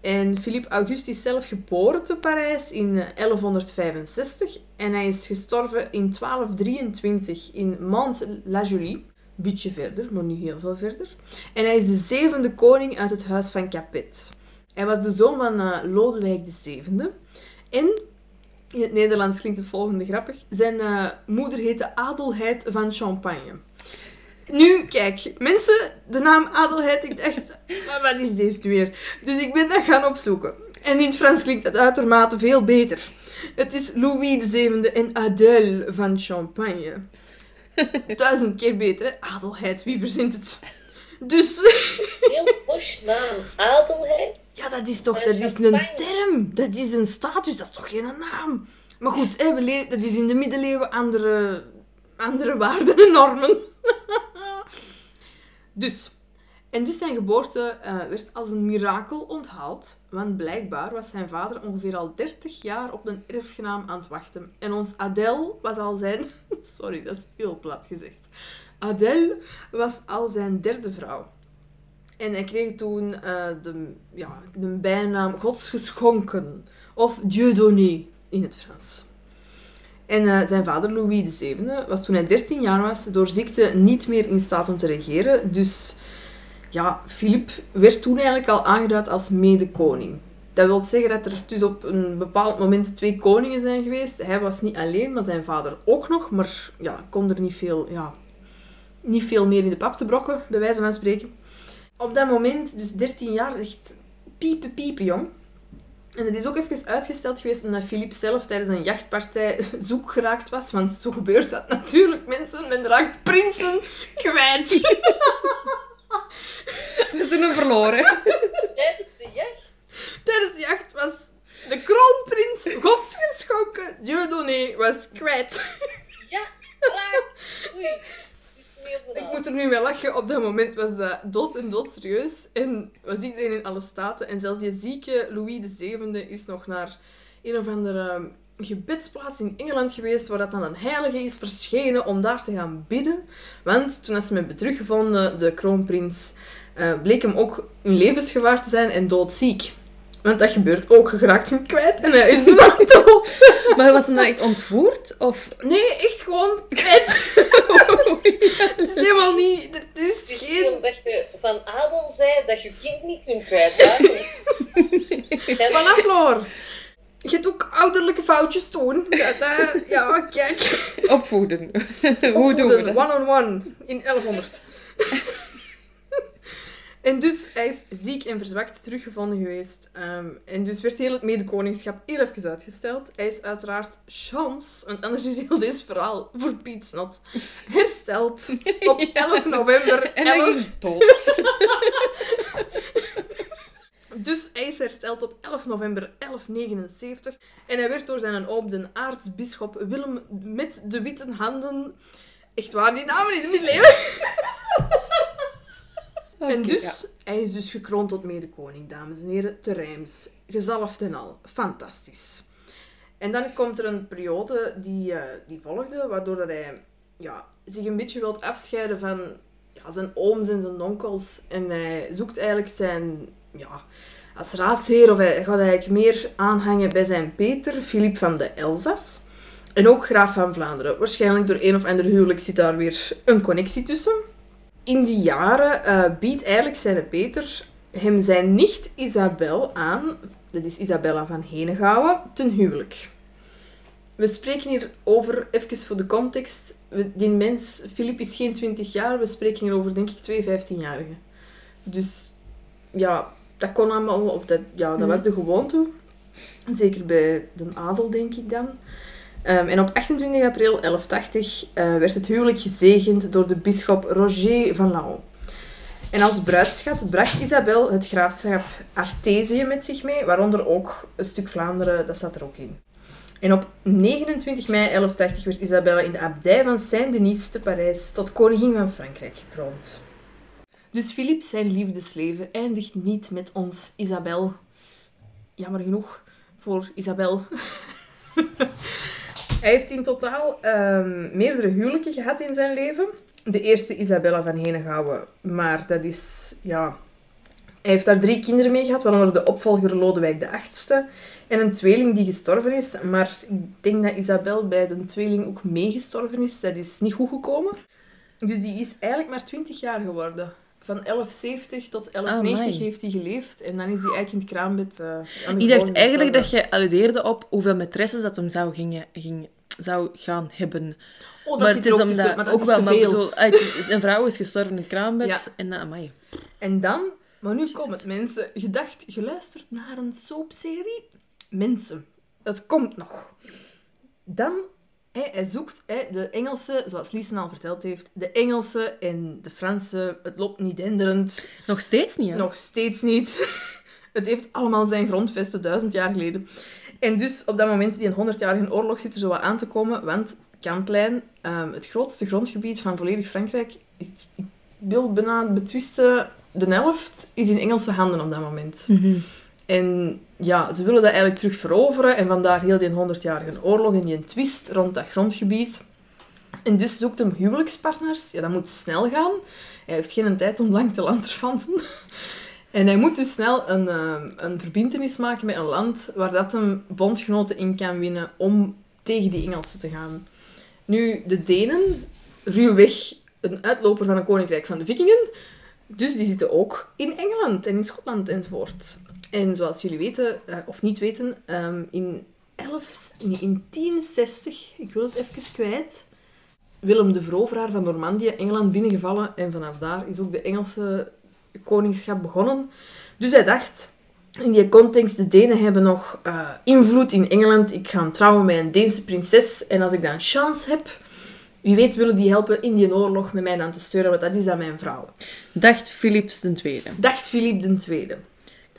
En Philippe Auguste is zelf geboren te Parijs in 1165 en hij is gestorven in 1223 in Mantes-la-Jolie beetje verder, maar niet heel veel verder. En hij is de zevende koning uit het huis van Capet. Hij was de zoon van uh, Lodewijk VII. En, in het Nederlands klinkt het volgende grappig, zijn uh, moeder heette Adelheid van Champagne. Nu, kijk, mensen, de naam Adelheid, ik dacht, maar wat is deze weer? Dus ik ben dat gaan opzoeken. En in het Frans klinkt dat uitermate veel beter. Het is Louis VII en Adèle van Champagne. Duizend keer beter, hè? Adelheid, wie verzint het? Dus... Heel posh naam. Adelheid? Ja, dat is toch... Dat is een term. Dat is een status. Dat is toch geen naam? Maar goed, hè, we dat is in de middeleeuwen andere, andere waarden en normen. dus... En dus zijn geboorte uh, werd als een mirakel onthaald, want blijkbaar was zijn vader ongeveer al 30 jaar op een erfgenaam aan het wachten. En ons Adèle was al zijn... Sorry, dat is heel plat gezegd. Adèle was al zijn derde vrouw. En hij kreeg toen uh, de, ja, de bijnaam Godsgeschonken, of Dieudonné in het Frans. En uh, zijn vader, Louis VII, was toen hij 13 jaar was, door ziekte niet meer in staat om te regeren. Dus ja, Filip werd toen eigenlijk al aangeduid als mede-koning. Dat wil zeggen dat er dus op een bepaald moment twee koningen zijn geweest. Hij was niet alleen, maar zijn vader ook nog. Maar ja, kon er niet veel, ja, niet veel meer in de pap te brokken, bij wijze van spreken. Op dat moment, dus 13 jaar, echt piepen, piepen, jong. En het is ook even uitgesteld geweest omdat Filip zelf tijdens een jachtpartij zoek geraakt was. Want zo gebeurt dat natuurlijk, mensen. Men raakt prinsen kwijt. We zijn hem verloren. Tijdens de jacht? Tijdens de jacht was de kroonprins godsgeschonken Dieudonné was kwijt. Ja, klaar. Oei. Ik moet er nu wel lachen. Op dat moment was dat dood en dood serieus. En was iedereen in alle staten. En zelfs die zieke Louis VII is nog naar een of andere gebedsplaats in Engeland geweest waar dat dan een heilige is verschenen om daar te gaan bidden. Want toen ze hem teruggevonden, de kroonprins, uh, bleek hem ook in levensgevaar te zijn en doodziek. Want dat gebeurt ook. Je geraakt hem kwijt en hij is dood. Maar was hem dan echt ontvoerd? Of... Nee, echt gewoon kwijt. het is helemaal niet... Het is geen... Omdat je van adel zei dat je kind niet kunt kwijtraken. Vanaf, Floor. Je hebt ook ouderlijke foutjes doen. Ja, kijk. Opvoeden. Hoe doen we dat? One-on-one. -on -one, in 1100. En dus, hij is ziek en verzwakt teruggevonden geweest. Um, en dus werd heel het medekoningschap heel even uitgesteld. Hij is uiteraard chance, want anders is heel deze verhaal voor Piet Snot hersteld op 11 november. en hij 11... dood. Dus hij is hersteld op 11 november 1179. En hij werd door zijn oom, de aartsbisschop Willem met de witte handen... Echt waar, die namen in het middeleeuwen. en dus, hij is dus gekroond tot medekoning, dames en heren, te Rijms. Gezalfd en al. Fantastisch. En dan komt er een periode die, uh, die volgde, waardoor dat hij ja, zich een beetje wilt afscheiden van ja, zijn ooms en zijn onkels. En hij zoekt eigenlijk zijn... Ja, als raadsheer, of hij gaat eigenlijk meer aanhangen bij zijn Peter, Filip van de Elzas. En ook graaf van Vlaanderen. Waarschijnlijk door een of ander huwelijk zit daar weer een connectie tussen in die jaren uh, biedt eigenlijk zijn Peter hem zijn nicht Isabel aan, dat is Isabella van Henegouwen, ten huwelijk. We spreken hier over, even voor de context, die mens, Filip is geen 20 jaar, we spreken hier over denk ik twee 15-jarigen. Dus ja, dat kon allemaal, of dat, ja, dat was de gewoonte. Zeker bij de adel, denk ik dan. Um, en op 28 april 1180 uh, werd het huwelijk gezegend door de bisschop Roger van Laon. En als bruidschat bracht Isabel het graafschap Artesië met zich mee, waaronder ook een stuk Vlaanderen, dat zat er ook in. En op 29 mei 1180 werd Isabelle in de abdij van Saint-Denis te Parijs tot koningin van Frankrijk gekroond. Dus Philippe zijn liefdesleven eindigt niet met ons Isabel. Jammer genoeg voor Isabel. Hij heeft in totaal um, meerdere huwelijken gehad in zijn leven. De eerste Isabella van Henegouwen, maar dat is, ja... Hij heeft daar drie kinderen mee gehad, waaronder de opvolger Lodewijk de Achtste en een tweeling die gestorven is. Maar ik denk dat Isabel bij de tweeling ook meegestorven is. Dat is niet goed gekomen. Dus die is eigenlijk maar 20 jaar geworden. Van 1170 tot 1190 heeft hij geleefd. En dan is hij eigenlijk in het kraambed uh, Ik dacht eigenlijk dat je alludeerde op hoeveel maîtresses dat hem zou, gingen, ging, zou gaan hebben. Oh, dat maar het is ook maar ook wel, maar bedoel, zijn vrouw is gestorven in het kraambed. Ja. En, uh, amai. en dan, maar nu komt het, mensen. Gedacht, geluisterd naar een soapserie. Mensen, het komt nog. Dan hij zoekt de Engelse, zoals Liesen al verteld heeft, de Engelse en de Franse. Het loopt niet denderend. Nog steeds niet, hè? Nog steeds niet. Het heeft allemaal zijn grondvesten duizend jaar geleden. En dus op dat moment, die een 100-jarige oorlog zit er zo wat aan te komen, want Kantlijn, um, het grootste grondgebied van volledig Frankrijk, ik, ik wil bijna betwisten, de helft is in Engelse handen op dat moment. Mm en ja, ze willen dat eigenlijk terug veroveren. En vandaar heel die 100-jarige oorlog en die twist rond dat grondgebied. En dus zoekt hem huwelijkspartners. Ja, dat moet snel gaan. Hij heeft geen tijd om lang te lanterfanten. En hij moet dus snel een, uh, een verbindenis maken met een land waar dat hem bondgenoten in kan winnen om tegen die Engelsen te gaan. Nu, de Denen, ruwweg een uitloper van een koninkrijk van de vikingen, dus die zitten ook in Engeland en in Schotland enzovoort. En zoals jullie weten, uh, of niet weten, um, in, 11, nee, in 1060, ik wil het even kwijt, Willem de Veroveraar van Normandië Engeland binnengevallen. En vanaf daar is ook de Engelse koningschap begonnen. Dus hij dacht, in die context, de Denen hebben nog uh, invloed in Engeland. Ik ga trouwen met een Deense prinses. En als ik dan chance heb, wie weet willen die helpen in die oorlog met mij aan te steunen, want dat is dan mijn vrouw. Dacht Philips II. Dacht Philip II.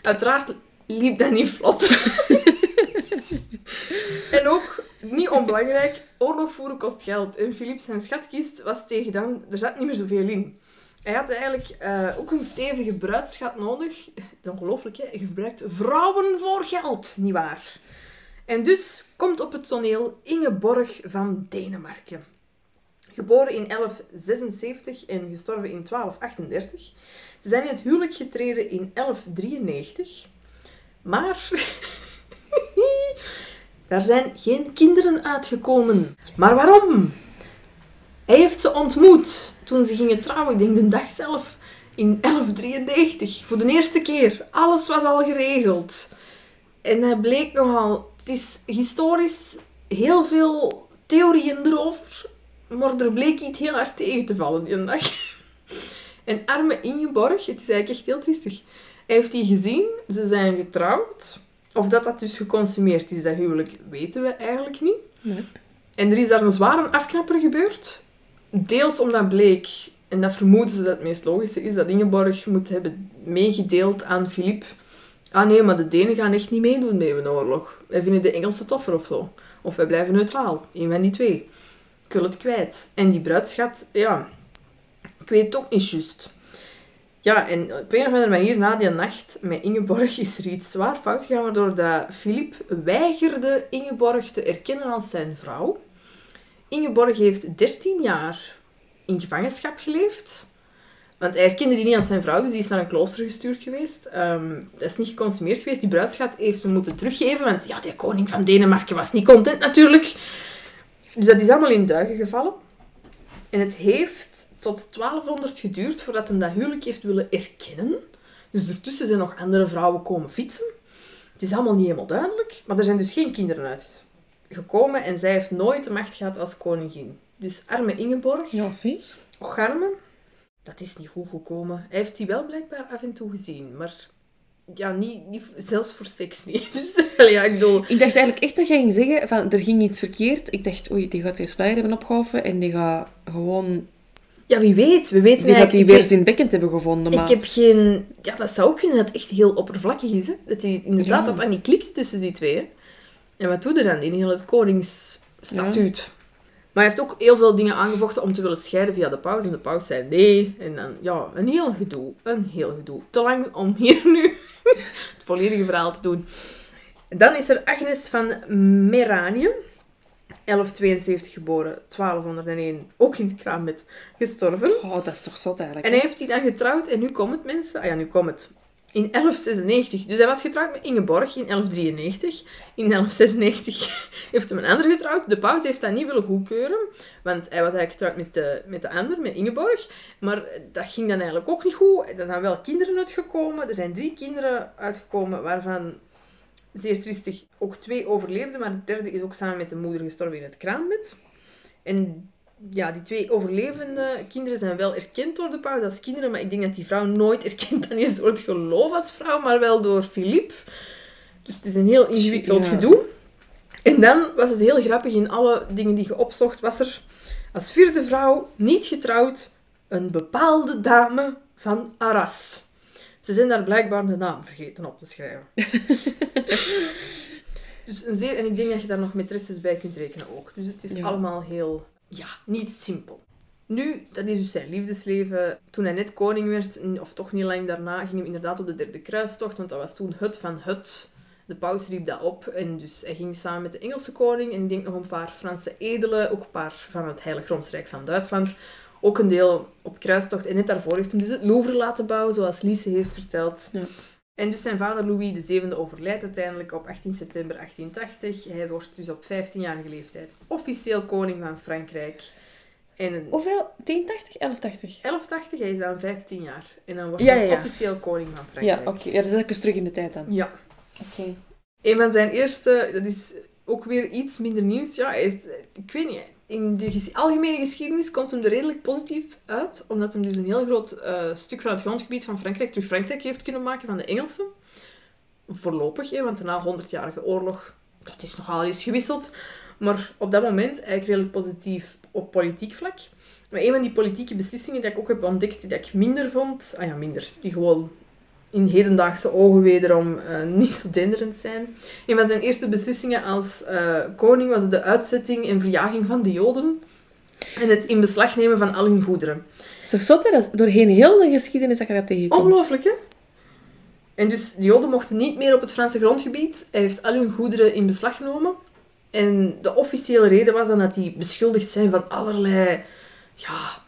Uiteraard liep dat niet vlot. en ook, niet onbelangrijk, oorlog voeren kost geld. En Philippe zijn schatkist was tegen dan, er zat niet meer zoveel in. Hij had eigenlijk uh, ook een stevige bruidschat nodig. Dat is ongelooflijk, hè? Je gebruikt vrouwen voor geld, nietwaar? En dus komt op het toneel Ingeborg van Denemarken. Geboren in 1176 en gestorven in 1238. Ze zijn in het huwelijk getreden in 1193. Maar daar zijn geen kinderen uitgekomen. Maar waarom? Hij heeft ze ontmoet toen ze gingen trouwen, ik denk de dag zelf, in 1193. Voor de eerste keer. Alles was al geregeld. En hij bleek nogal... Het is historisch heel veel theorieën erover, maar er bleek iets heel hard tegen te vallen die dag. En arme Ingeborg, het is eigenlijk echt heel triestig. Hij heeft die gezien, ze zijn getrouwd. Of dat dat dus geconsumeerd is, dat huwelijk, weten we eigenlijk niet. Nee. En er is daar een zware afknapper gebeurd. Deels omdat bleek, en dat vermoeden ze dat het meest logische is, dat Ingeborg moet hebben meegedeeld aan Filip. Ah nee, maar de Denen gaan echt niet meedoen met een oorlog. Wij vinden de Engelsen toffer of zo. Of wij blijven neutraal. Een van die twee. Ik het kwijt. En die bruidschat, ja, ik weet het niet juist. Ja, en op een of andere manier na die nacht met Ingeborg is er iets zwaar fout gegaan, waardoor dat Filip weigerde Ingeborg te erkennen als zijn vrouw. Ingeborg heeft 13 jaar in gevangenschap geleefd. Want hij herkende die niet als zijn vrouw, dus die is naar een klooster gestuurd geweest. Um, dat is niet geconsumeerd geweest. Die bruidschat heeft hem moeten teruggeven, want ja, die koning van Denemarken was niet content natuurlijk. Dus dat is allemaal in duigen gevallen. En het heeft tot 1200 geduurd voordat hij dat huwelijk heeft willen erkennen. Dus ertussen zijn nog andere vrouwen komen fietsen. Het is allemaal niet helemaal duidelijk, maar er zijn dus geen kinderen uitgekomen en zij heeft nooit de macht gehad als koningin. Dus arme Ingeborg. Ja, zie. Och, arme. Dat is niet goed gekomen. Hij heeft die wel blijkbaar af en toe gezien, maar ja, niet, niet, zelfs voor seks niet. Dus, ja, ik, bedoel... ik dacht eigenlijk echt dat jij ging zeggen van er ging iets verkeerd. Ik dacht, oei, die gaat die sluier hebben opgehoven en die gaat gewoon ja, wie weet. We weten die gaat die weer zijn bekkend hebben gevonden. Maar... Ik heb geen... Ja, dat zou kunnen dat het echt heel oppervlakkig is. Hè? Dat hij inderdaad dat dat niet klikt tussen die twee. En wat doet er dan in heel het koningsstatuut? Maar hij heeft ook heel veel dingen aangevochten om te willen scheiden via de paus. En de paus zei nee. En dan, ja, een heel gedoe. Een heel gedoe. Te lang om hier nu het volledige verhaal te doen. Dan is er Agnes van Meranië. 1172 geboren, 1201, ook in het kraambed gestorven. Oh, dat is toch zot eigenlijk. En hij heeft die dan getrouwd en nu komt het mensen. Ah ja, nu komt het. In 1196. Dus hij was getrouwd met Ingeborg in 1193. In 1196 heeft hem een ander getrouwd. De paus heeft dat niet willen goedkeuren. Want hij was eigenlijk getrouwd met de, met de ander, met Ingeborg. Maar dat ging dan eigenlijk ook niet goed. Er zijn wel kinderen uitgekomen. Er zijn drie kinderen uitgekomen waarvan zeer triestig ook twee overleefden, maar de derde is ook samen met de moeder gestorven in het kraambed. En ja, die twee overlevende kinderen zijn wel erkend door de paus als kinderen, maar ik denk dat die vrouw nooit erkend dan is door het geloof als vrouw, maar wel door Filip. Dus het is een heel ingewikkeld gedoe. En dan was het heel grappig, in alle dingen die je opzocht, was er als vierde vrouw, niet getrouwd, een bepaalde dame van Arras. Ze zijn daar blijkbaar de naam vergeten op te schrijven. dus een zeer, en ik denk dat je daar nog maîtresses bij kunt rekenen ook. Dus het is allemaal heel, ja, niet simpel. Nu, dat is dus zijn liefdesleven. Toen hij net koning werd, of toch niet lang daarna, ging hij inderdaad op de derde kruistocht, want dat was toen het van het. De paus riep dat op en dus hij ging samen met de Engelse koning en ik denk nog een paar Franse edelen, ook een paar van het Heilig Roomsrijk van Duitsland, ook een deel op kruistocht. En net daarvoor heeft hij dus het Louvre laten bouwen, zoals Lise heeft verteld. Ja. En dus zijn vader Louis VII overlijdt uiteindelijk op 18 september 1880. Hij wordt dus op 15-jarige leeftijd officieel koning van Frankrijk. En Hoeveel? 1080? 1180? 1180, hij is dan 15 jaar. En dan wordt hij officieel koning van Frankrijk. Ja, oké. Ja, dat is even terug in de tijd dan. Ja. Oké. Een van zijn eerste, dat is ook weer iets minder nieuws. Ja, hij is, ik weet niet, in de algemene geschiedenis komt hem er redelijk positief uit, omdat hij dus een heel groot eh, stuk van het grondgebied van Frankrijk terug Frankrijk heeft kunnen maken van de Engelsen. Voorlopig, hè, want na 100-jarige oorlog, dat is nogal eens gewisseld. Maar op dat moment eigenlijk redelijk positief op politiek vlak. Maar een van die politieke beslissingen die ik ook heb ontdekt, die ik minder vond, ah ja, minder, die gewoon in hedendaagse ogen wederom uh, niet zo denderend zijn. Een van zijn eerste beslissingen als uh, koning was de uitzetting en verjaging van de Joden en het in beslag nemen van al hun goederen. is toch zot, hè? Dat doorheen heel de geschiedenis dat je dat tegenkomt. Ongelooflijk, hè? En dus de Joden mochten niet meer op het Franse grondgebied. Hij heeft al hun goederen in beslag genomen. En de officiële reden was dan dat die beschuldigd zijn van allerlei ja,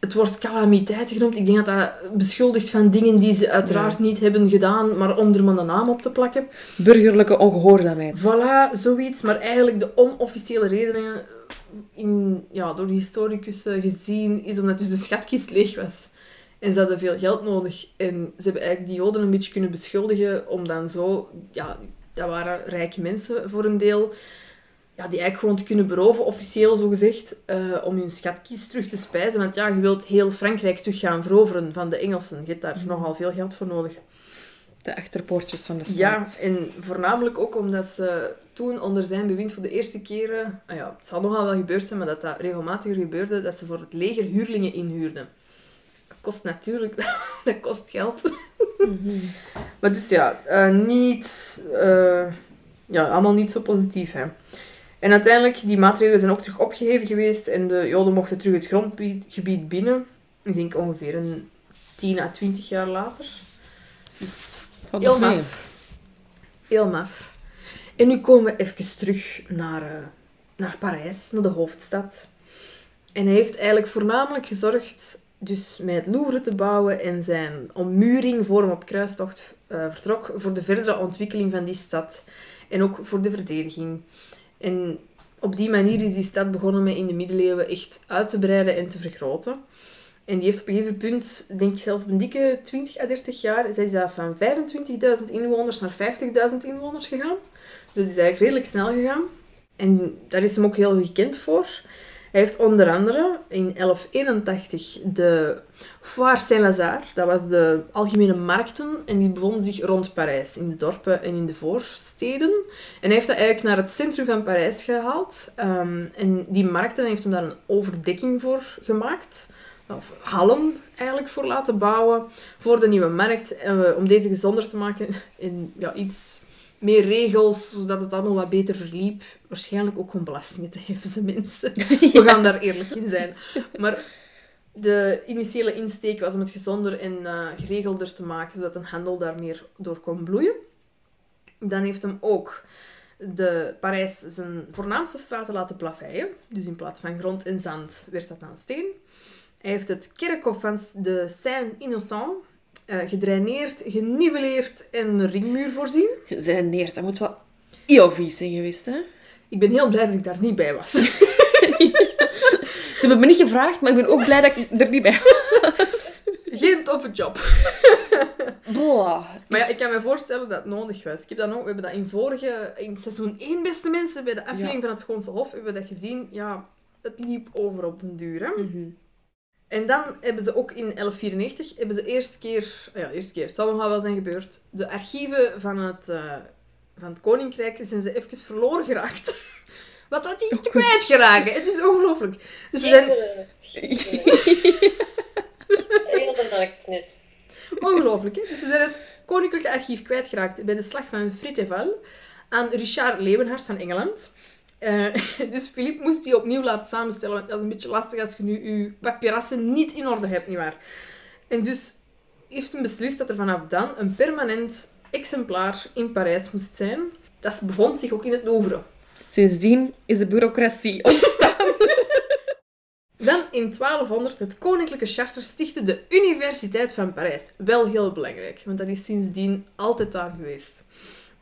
het wordt calamiteit genoemd. Ik denk dat dat beschuldigt van dingen die ze uiteraard niet hebben gedaan, maar om er maar een naam op te plakken. Burgerlijke ongehoorzaamheid. Voilà, zoiets. Maar eigenlijk de onofficiële redenen in, ja, door de historicus gezien, is omdat dus de schatkist leeg was. En ze hadden veel geld nodig. En ze hebben eigenlijk die joden een beetje kunnen beschuldigen om dan zo... Ja, dat waren rijke mensen voor een deel. Ja, die eigenlijk gewoon te kunnen beroven, officieel zo gezegd, uh, om hun schatkist terug te spijzen. Want ja, je wilt heel Frankrijk terug gaan veroveren van de Engelsen. Je hebt daar mhm. nogal veel geld voor nodig. De achterpoortjes van de stad. Ja, en voornamelijk ook omdat ze toen onder zijn bewind voor de eerste keren... Ah ja, het zal nogal wel gebeurd zijn, maar dat dat regelmatig gebeurde, dat ze voor het leger huurlingen inhuurden kost natuurlijk dat kost geld. Mhm. Maar dus ja, uh, niet... Uh, ja, allemaal niet zo positief, hè. En uiteindelijk, die maatregelen zijn ook terug opgeheven geweest en de Joden mochten terug het grondgebied binnen. Ik denk ongeveer een 10 à 20 jaar later. Dus heel maf. Heel maf. En nu komen we even terug naar, uh, naar Parijs, naar de hoofdstad. En hij heeft eigenlijk voornamelijk gezorgd dus met het Louvre te bouwen en zijn ommuring voor hem op kruistocht uh, vertrok voor de verdere ontwikkeling van die stad en ook voor de verdediging. En op die manier is die stad begonnen met in de middeleeuwen echt uit te breiden en te vergroten. En die heeft op een gegeven punt, denk ik zelfs op een dikke 20 à 30 jaar, is dat van 25.000 inwoners naar 50.000 inwoners gegaan. Dus dat is eigenlijk redelijk snel gegaan. En daar is hem ook heel gekend voor. Hij heeft onder andere in 1181 de Foire Saint-Lazare, dat was de algemene markten, en die bevonden zich rond Parijs, in de dorpen en in de voorsteden. En hij heeft dat eigenlijk naar het centrum van Parijs gehaald. Ehm, en die markten heeft hem daar een overdekking voor gemaakt. Of hallen eigenlijk voor laten bouwen voor de nieuwe markt, uh, om deze gezonder te maken en ja, iets meer regels, zodat het allemaal wat beter verliep. Waarschijnlijk ook om belastingen te heffen, ze mensen. We gaan daar eerlijk in zijn. Maar de initiële insteek was om het gezonder en uh, geregelder te maken, zodat een handel daar meer door kon bloeien. Dan heeft hem ook de Parijs zijn voornaamste straten laten plaveien. Dus in plaats van grond en zand werd dat dan steen. Hij heeft het kerkhof van de Saint-Innocent uh, gedraineerd, geniveleerd en een ringmuur voorzien. Gedraineerd, dat moet wel heel vies zijn geweest, hè? Ik ben heel blij dat ik daar niet bij was. Ze hebben me niet gevraagd, maar ik ben ook blij dat ik er niet bij was. Geen toffe job. Boah. Maar ja, ik kan me voorstellen dat het nodig was. Ik heb dat ook, we hebben dat in vorige, in seizoen 1, beste mensen, bij de aflevering van het Schoonse Hof, hebben we dat gezien. Ja, het liep over op den duur, hè. Mhm. En dan hebben ze ook in 1194, hebben ze eerste keer, ja, eerste keer, het zal nog wel zijn gebeurd, de archieven van het, uh, van het Koninkrijk zijn ze even verloren geraakt. Wat had die kwijtgeraken? Het is ongelooflijk. Dus ze zijn... Heel de Ongelooflijk, hè? Dus ze zijn het Koninklijke Archief kwijtgeraakt bij de slag van Fritteval aan Richard Leeuwenhard van Engeland. Uh, dus Filip moest die opnieuw laten samenstellen, want dat is een beetje lastig als je nu je papierassen niet in orde hebt, nietwaar? En dus heeft hij beslist dat er vanaf dan een permanent exemplaar in Parijs moest zijn. Dat bevond zich ook in het Louvre. Sindsdien is de bureaucratie ontstaan. Dan in 1200 het Koninklijke Charter stichtte de Universiteit van Parijs. Wel heel belangrijk, want dat is sindsdien altijd daar geweest.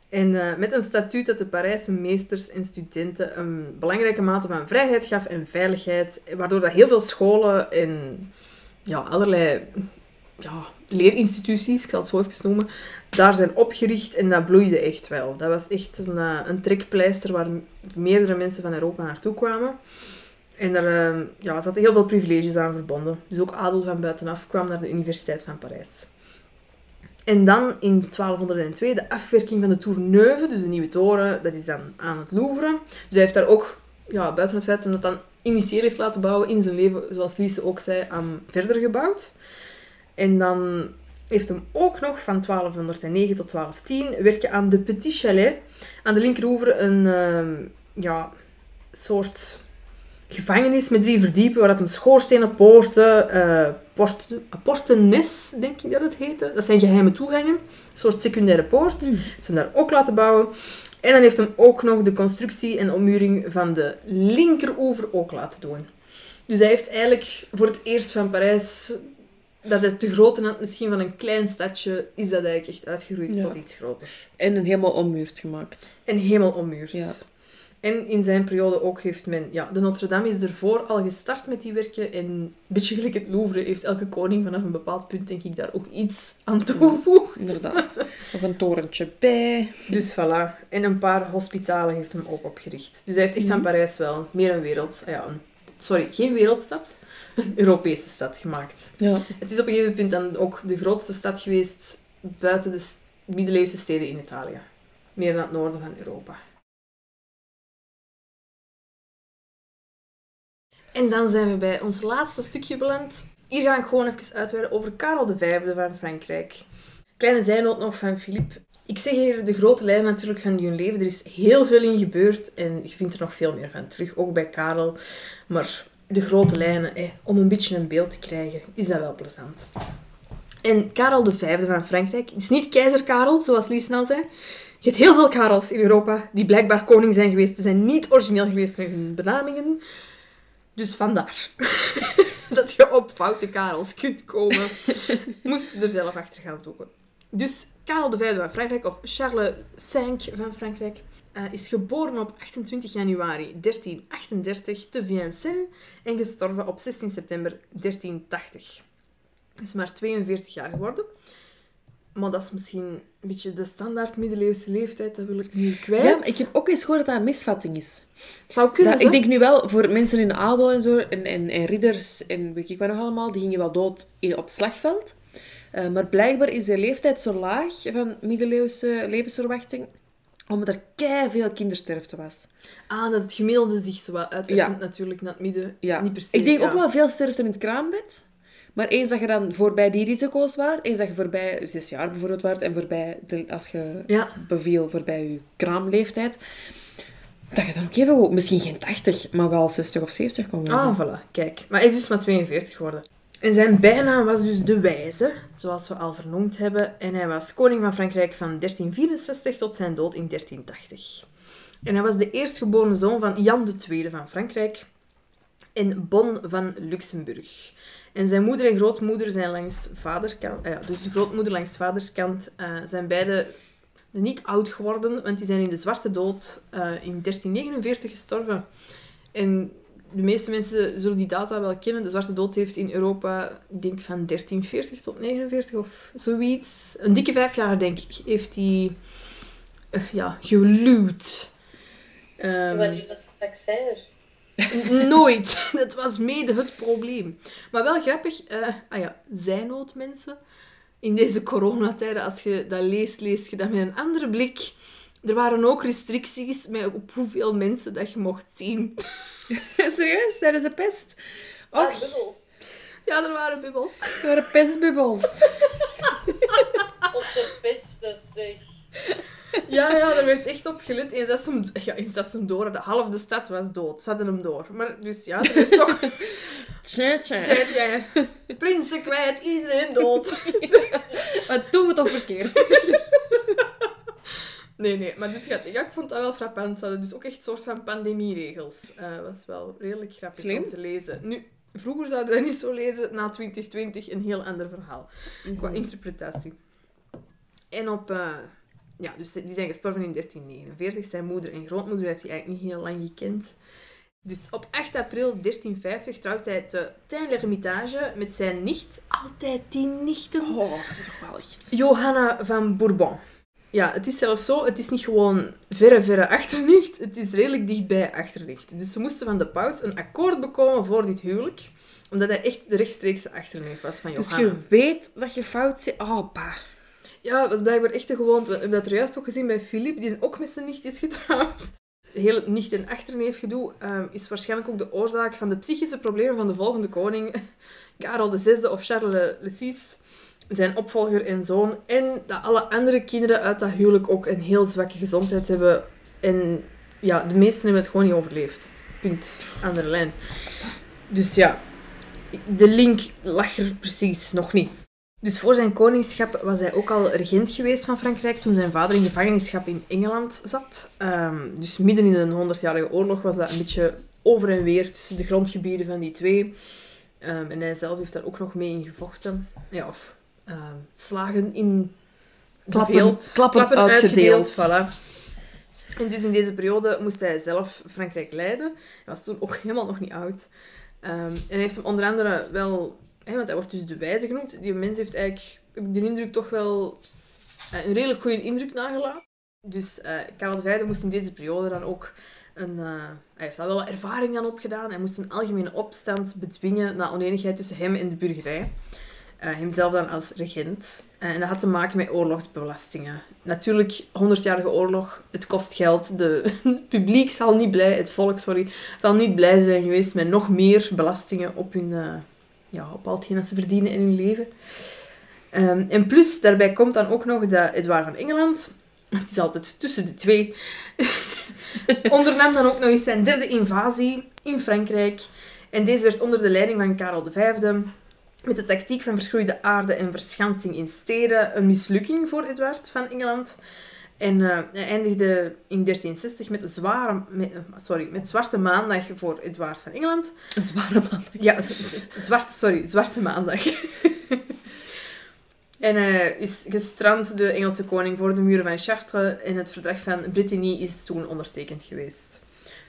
En uh, met een statuut dat de Parijse meesters en studenten een belangrijke mate van vrijheid gaf en veiligheid, waardoor dat heel veel scholen en ja, allerlei ja, leerinstituties, ik zal het zo even noemen, daar zijn opgericht en dat bloeide echt wel. Dat was echt een, uh, een trekpleister waar meerdere mensen van Europa naartoe kwamen. En er uh, ja, zaten heel veel privileges aan verbonden. Dus ook adel van buitenaf kwam naar de Universiteit van Parijs. En dan in 1202 de afwerking van de Tour Neuve, dus de nieuwe toren, dat is dan aan het Louvre. Dus hij heeft daar ook, ja, buiten het feit dat hij dat dan initieel heeft laten bouwen in zijn leven, zoals Lise ook zei, aan verder gebouwd. En dan heeft hem ook nog van 1209 tot 1210 werken aan de Petit Chalet. Aan de linkeroever een uh, ja, soort gevangenis met drie verdiepen, waar dat hem schoorstenen, poorten, uh, portenes, denk ik dat het heette. Dat zijn geheime toegangen, een soort secundaire poort. Mm. Ze hebben daar ook laten bouwen. En dan heeft hem ook nog de constructie en ommuring van de linkeroever ook laten doen. Dus hij heeft eigenlijk voor het eerst van Parijs, dat het te grote had misschien van een klein stadje, is dat eigenlijk echt uitgegroeid tot iets groter. En een helemaal ommuurd gemaakt. En helemaal ommuurd. Ja. En in zijn periode ook heeft men... Ja, de Notre-Dame is ervoor al gestart met die werken. En een beetje gelijk het Louvre heeft elke koning vanaf een bepaald punt, denk ik, daar ook iets aan toegevoegd. inderdaad. Nog een torentje bij. Dus voilà. En een paar hospitalen heeft hem ook opgericht. Dus hij heeft echt van mhm. Parijs wel meer een wereld... Ah ja, een, sorry, geen wereldstad. Een Europese stad gemaakt. Ja. Het is op een gegeven punt dan ook de grootste stad geweest buiten de middeleeuwse steden in Italië. Meer naar het noorden van Europa. En dan zijn we bij ons laatste stukje beland. Hier ga ik gewoon even uitweiden over Karel V van Frankrijk. Kleine zijnoot nog van Philippe. Ik zeg hier de grote lijn natuurlijk van hun leven. Er is heel veel in gebeurd en je vindt er nog veel meer van terug, ook bij Karel. Maar de grote lijnen, eh, om een beetje een beeld te krijgen, is dat wel plezant. En Karel V van Frankrijk is niet keizer Karel, zoals Lies snel zei. Je hebt heel veel Karels in Europa die blijkbaar koning zijn geweest. Ze zijn niet origineel geweest met hun benamingen. Dus vandaar dat je op foute Karels kunt komen. Moest je er zelf achter gaan zoeken. Dus Karel V van Frankrijk, of Charles V van Frankrijk, uh, is geboren op 28 januari 1338 te Vincennes en gestorven op 16 september 1380. Hij is maar 42 jaar geworden. Maar dat is misschien een beetje de standaard middeleeuwse leeftijd, dat wil ik nu kwijt. Ja, ik heb ook eens gehoord dat dat een misvatting is. Zou kunnen dat, Ik denk nu wel, voor mensen in de adel en zo, en, en, en ridders en weet ik wat nog allemaal, die gingen wel dood op het slagveld. Uh, maar blijkbaar is de leeftijd zo laag van middeleeuwse levensverwachting, omdat er kei veel kindersterfte was. Ah, dat het gemiddelde zich zo ja. natuurlijk naar het midden. Ja. Niet per se. Ik denk ook wel veel sterfte in het kraambed. Maar eens dat je dan voorbij die risico's waart, eens dat je voorbij zes jaar bijvoorbeeld waart en voorbij, de, als je ja. beviel voorbij je kraamleeftijd, dat je dan ook even, misschien geen 80, maar wel 60 of 70 kon worden. Ah, voilà, kijk. Maar hij is dus maar 42 geworden. En zijn bijnaam was dus de Wijze, zoals we al vernoemd hebben. En hij was koning van Frankrijk van 1364 tot zijn dood in 1380. En hij was de eerstgeboren zoon van Jan II van Frankrijk en Bon van Luxemburg. En zijn moeder en grootmoeder zijn langs vaderkant, uh, ja, dus de grootmoeder langs vaderskant, uh, zijn beide niet oud geworden, want die zijn in de Zwarte Dood uh, in 1349 gestorven. En de meeste mensen zullen die data wel kennen. De Zwarte Dood heeft in Europa, ik denk van 1340 tot 49 of zoiets. Een dikke vijf jaar, denk ik, heeft die ja, geluwd. Um, Wanneer was het vaccin Nooit. Dat was mede het probleem. Maar wel grappig, uh, ah ja, zijnood mensen. In deze coronatijden, als je dat leest, lees je dat met een andere blik. Er waren ook restricties met op hoeveel mensen dat je mocht zien. Serieus? Tijdens de pest? Och. Ah, bubbels. Ja, er waren bubbels. Er waren pestbubbels. op de pesten, zeg. Ja, ja, er werd echt op gelet. Eens dat ze hem, ja, ze hem door De halve stad was dood. Ze hadden hem door. Maar dus ja, er werd toch... Tja, tja. tja, tja. Prinsen kwijt, iedereen dood. maar doen we toch verkeerd. Nee, nee, maar dit gaat... Ja, ik vond dat wel frappant. Ze hadden dus ook echt een soort van pandemieregels. Dat uh, was wel redelijk grappig om te lezen. Nu, vroeger zouden we dat niet zo lezen. Na 2020 een heel ander verhaal. Qua mhm. interpretatie. En op... Uh, ja, dus die zijn gestorven in 1349. Zijn moeder en grootmoeder heeft hij eigenlijk niet heel lang gekend. Dus op 8 april 1350 trouwt hij te Tain-l'Hermitage met zijn nicht. Altijd die nichten. Oh, dat is toch wel echt... Johanna van Bourbon. Ja, het is zelfs zo, het is niet gewoon verre, verre achternicht. Het is redelijk dichtbij achternicht. Dus ze moesten van de paus een akkoord bekomen voor dit huwelijk. Omdat hij echt de rechtstreekse achterneef was van Johanna. Dus je weet dat je fout zit. Oh, pa. Ja, dat is blijkbaar echt de gewoonte. We hebben dat er juist ook gezien bij Philippe, die ook met zijn nicht is getrouwd. Heel het nicht- en achterneef gedoe um, is waarschijnlijk ook de oorzaak van de psychische problemen van de volgende koning, Karel VI of Charles VI, zijn opvolger en zoon. En dat alle andere kinderen uit dat huwelijk ook een heel zwakke gezondheid hebben. En ja, de meesten hebben het gewoon niet overleefd. Punt. Aan de lijn. Dus ja, de link lag er precies nog niet. Dus voor zijn koningschap was hij ook al regent geweest van Frankrijk toen zijn vader in gevangenschap in Engeland zat. Ehm, dus midden in een honderdjarige oorlog was dat een beetje over en weer tussen de grondgebieden van die twee. Um, en hij zelf heeft daar ook nog mee in gevochten. Ja, of uh, slagen in klappen, klappen, klappen uitgedeeld. Voilà. En dus in deze periode moest hij zelf Frankrijk leiden. Hij was toen ook helemaal nog niet oud. Um, en hij heeft hem onder andere wel... Want hij wordt dus de wijze genoemd. Die mens heeft eigenlijk, heb ik de indruk, toch wel uh, een redelijk goede indruk nagelaten. Dus uh, Karel V moest in deze periode dan ook een... Uh, hij heeft daar wel ervaring aan opgedaan. Hij moest een algemene opstand bedwingen na oneenigheid tussen hem en de burgerij. Uh, hemzelf dan als regent. En dat had te maken met oorlogsbelastingen. Natuurlijk, 100-jarige oorlog, het kost geld. De, het publiek zal niet blij, het volk, sorry, zal niet blij zijn geweest met nog meer belastingen op hun, ja, op al dat ze verdienen in hun leven. Um, en plus, daarbij komt dan ook nog dat Edouard van Engeland, het is altijd tussen de twee, ondernam dan ook nog eens zijn derde invasie in Frankrijk. En deze werd onder de leiding van Karel V met de tactiek van verschroeide aarde en verschansing in steden een mislukking voor Edward van Engeland. En uh, hij eindigde in 1360 met, zware, met, sorry, met Zwarte Maandag voor Edward van Engeland. Een zware maandag? Ja, zwart, sorry, Zwarte Maandag. en hij uh, is gestrand, de Engelse koning, voor de muren van Chartres. En het verdrag van Brittany is toen ondertekend geweest.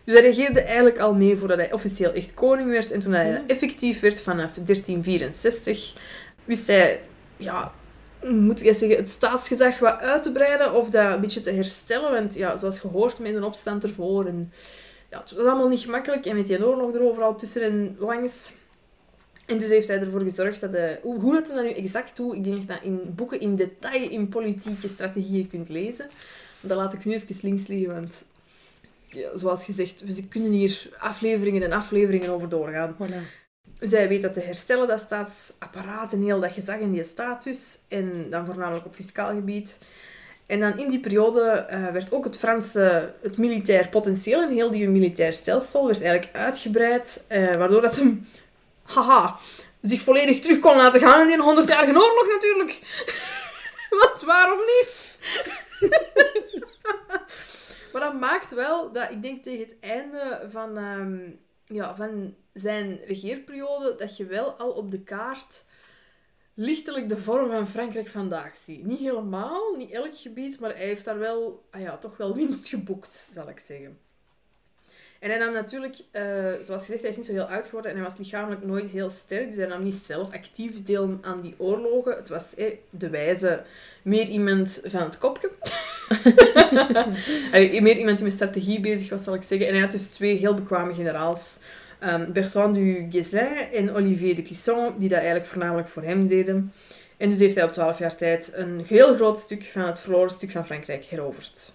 Dus hij regeerde eigenlijk al mee voordat hij officieel echt koning werd. En toen hij effectief werd vanaf 1364, wist hij, ja, moet ik zeggen, het staatsgezag wat uit te breiden of dat een beetje te herstellen. Want ja, zoals gehoord met een opstand ervoor. En, ja, het was allemaal niet gemakkelijk. En met die oorlog er overal tussen en langs. En dus heeft hij ervoor gezorgd dat hij... Hoe dat hij dat nu exact doet, ik denk dat je dat in boeken in detail in politieke strategieën kunt lezen. Dat laat ik nu even links liggen, want ja, zoals gezegd, we kunnen hier afleveringen en afleveringen over doorgaan. Voilà. Hij weet dat te herstellen, dat staatsapparaat en heel dat gezag en die status. En dan voornamelijk op fiscaal gebied. En dan in die periode uh, werd ook het Franse, het militair potentieel en heel die militair stelsel werd eigenlijk uitgebreid. Uh, waardoor dat hem, haha, zich volledig terug kon laten gaan in die 100-jarige oorlog natuurlijk. Want waarom niet? Maar dat maakt wel dat ik denk tegen het einde van, ehm, ja, van zijn regeerperiode dat je wel al op de kaart lichtelijk de vorm van Frankrijk vandaag ziet. Niet helemaal, niet elk gebied, maar hij heeft daar wel, ah ja, toch wel winst geboekt, zal ik zeggen. En hij nam natuurlijk, uh, zoals gezegd, hij is niet zo heel oud geworden en hij was lichamelijk nooit heel sterk. Dus hij nam niet zelf actief deel aan die oorlogen. Het was eh, de wijze meer iemand van het kopje. meer iemand die met strategie bezig was, zal ik zeggen. En hij had dus twee heel bekwame generaals. Um, Bertrand du Guesclin en Olivier de Clisson, die dat eigenlijk voornamelijk voor hem deden. En dus heeft hij op twaalf jaar tijd een heel groot stuk van het verloren stuk van Frankrijk heroverd.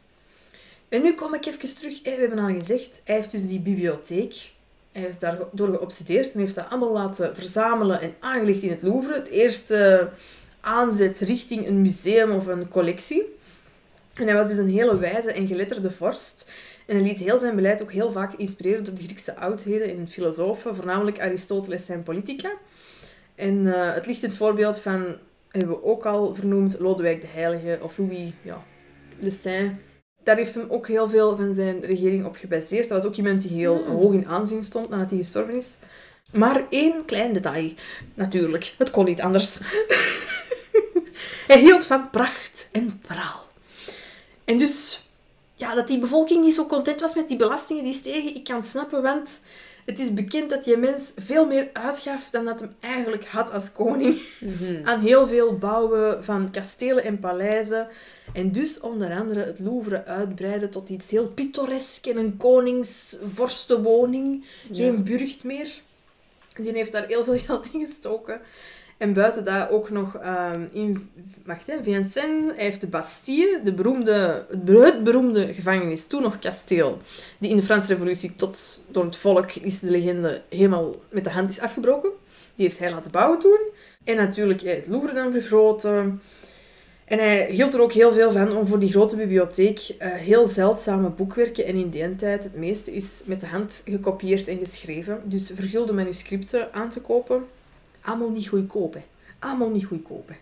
En nu kom ik even terug. We hebben al gezegd, hij heeft dus die bibliotheek. Hij is daardoor geobsedeerd en heeft dat allemaal laten verzamelen en aangelegd in het Louvre. Het eerste aanzet richting een museum of een collectie. En hij was dus een hele wijze en geletterde vorst. En hij liet heel zijn beleid ook heel vaak inspireren door de Griekse oudheden en filosofen, voornamelijk Aristoteles en Politica. En uh, het ligt het voorbeeld van, hebben we ook al vernoemd, Lodewijk de Heilige of Louis ja, Le Saint daar heeft hem ook heel veel van zijn regering op gebaseerd. Dat was ook iemand die heel hmm. hoog in aanzien stond nadat hij gestorven is. Maar één klein detail. Natuurlijk, het kon niet anders. hij hield van pracht en praal. En dus, ja, dat die bevolking niet zo content was met die belastingen die stegen, ik kan het snappen, want het is bekend dat die mens veel meer uitgaf dan dat hem eigenlijk had als koning. Mhm. Aan heel veel bouwen van kastelen en paleizen. En dus onder andere het Louvre uitbreiden tot iets heel pittoresk en een koningsvorstenwoning. Geen burcht meer. Die heeft daar heel veel geld in gestoken. En buiten dat ook nog um, in wacht, hè, Vincennes, hij heeft de Bastille, de beroemde, het beroemde gevangenis, toen nog kasteel, die in de Franse revolutie tot door het volk is de legende helemaal met de hand is afgebroken. Die heeft hij laten bouwen toen. En natuurlijk het Louvre dan vergroten. En hij hield er ook heel veel van om voor die grote bibliotheek uh, heel zeldzame boekwerken, en in die tijd het meeste is met de hand gekopieerd en geschreven, dus vergulde manuscripten aan te kopen allemaal niet goedkoop. Hè. Allemaal niet goedkoop. Hè.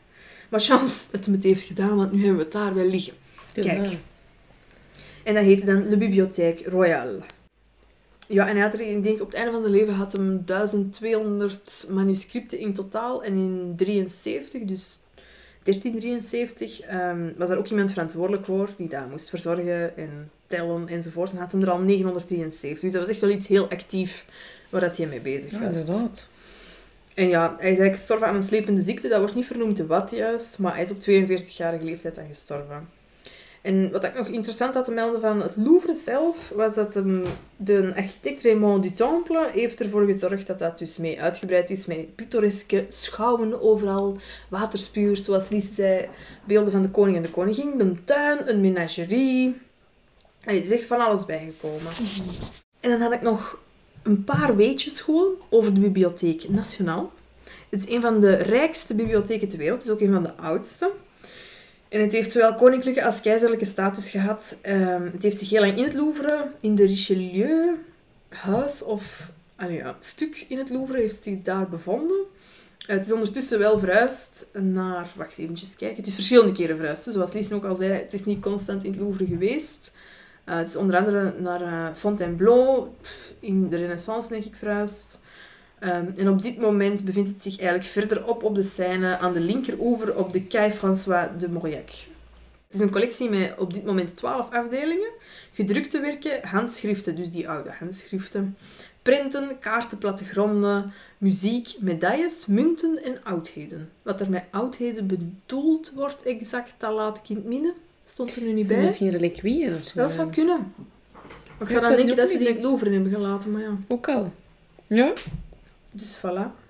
Maar chance dat het heeft gedaan, want nu hebben we het daar wel liggen. Kijk. En dat heette dan de Bibliothèque Royale. Ja, en hij had er, ik denk op het einde van zijn leven had hem 1200 manuscripten in totaal. En in 73, dus 1373, um, was er ook iemand verantwoordelijk voor die dat moest verzorgen en tellen enzovoort. En had hem er al 973. Dus dat was echt wel iets heel actief waar dat hij mee bezig was. Ja, inderdaad. En ja, hij is eigenlijk gestorven aan een slepende ziekte. Dat wordt niet vernoemd wat juist, maar hij is op 42-jarige leeftijd dan gestorven. En wat ik nog interessant had te melden van het Louvre zelf, was dat de architect Raymond du Temple heeft ervoor gezorgd dat dat dus mee uitgebreid is met pittoreske schouwen overal, waterspuurs, zoals Lise zei, beelden van de koning en de koningin, een tuin, een menagerie. En er is echt van alles bijgekomen. En dan had ik nog een paar weetjes gewoon over de Bibliotheek Nationaal. Het is een van de rijkste bibliotheken ter wereld, dus ook een van de oudste. En het heeft zowel koninklijke als keizerlijke status gehad. Um, het heeft zich heel lang in het Louvre, in de Richelieu-huis of ah, ja, stuk in het Louvre, heeft zich daar bevonden. Uh, het is ondertussen wel verhuisd naar... Wacht even kijken. Het is verschillende keren verhuisd. Zoals Lies ook al zei, het is niet constant in het Louvre geweest. Uh, onder andere naar uh, Fontainebleau, in de Renaissance denk ik verhuisd. Um, en op dit moment bevindt het zich eigenlijk verderop op de Seine, aan de linkeroever op de Quai François de Mauriac. Het is een collectie met op dit moment 12 afdelingen. Gedrukte werken, handschriften, dus die oude handschriften. Printen, kaarten, plattegronden, muziek, medailles, munten en oudheden. Wat er met oudheden bedoeld wordt exact, dat laat ik in midden. Stond er nu niet bij. Misschien reliquieën of zo. Dat zou kunnen. Maar ik zou dan denken dat ze die in het Louvre hebben gelaten, maar ja. Ook al. Ja. Dus voilà.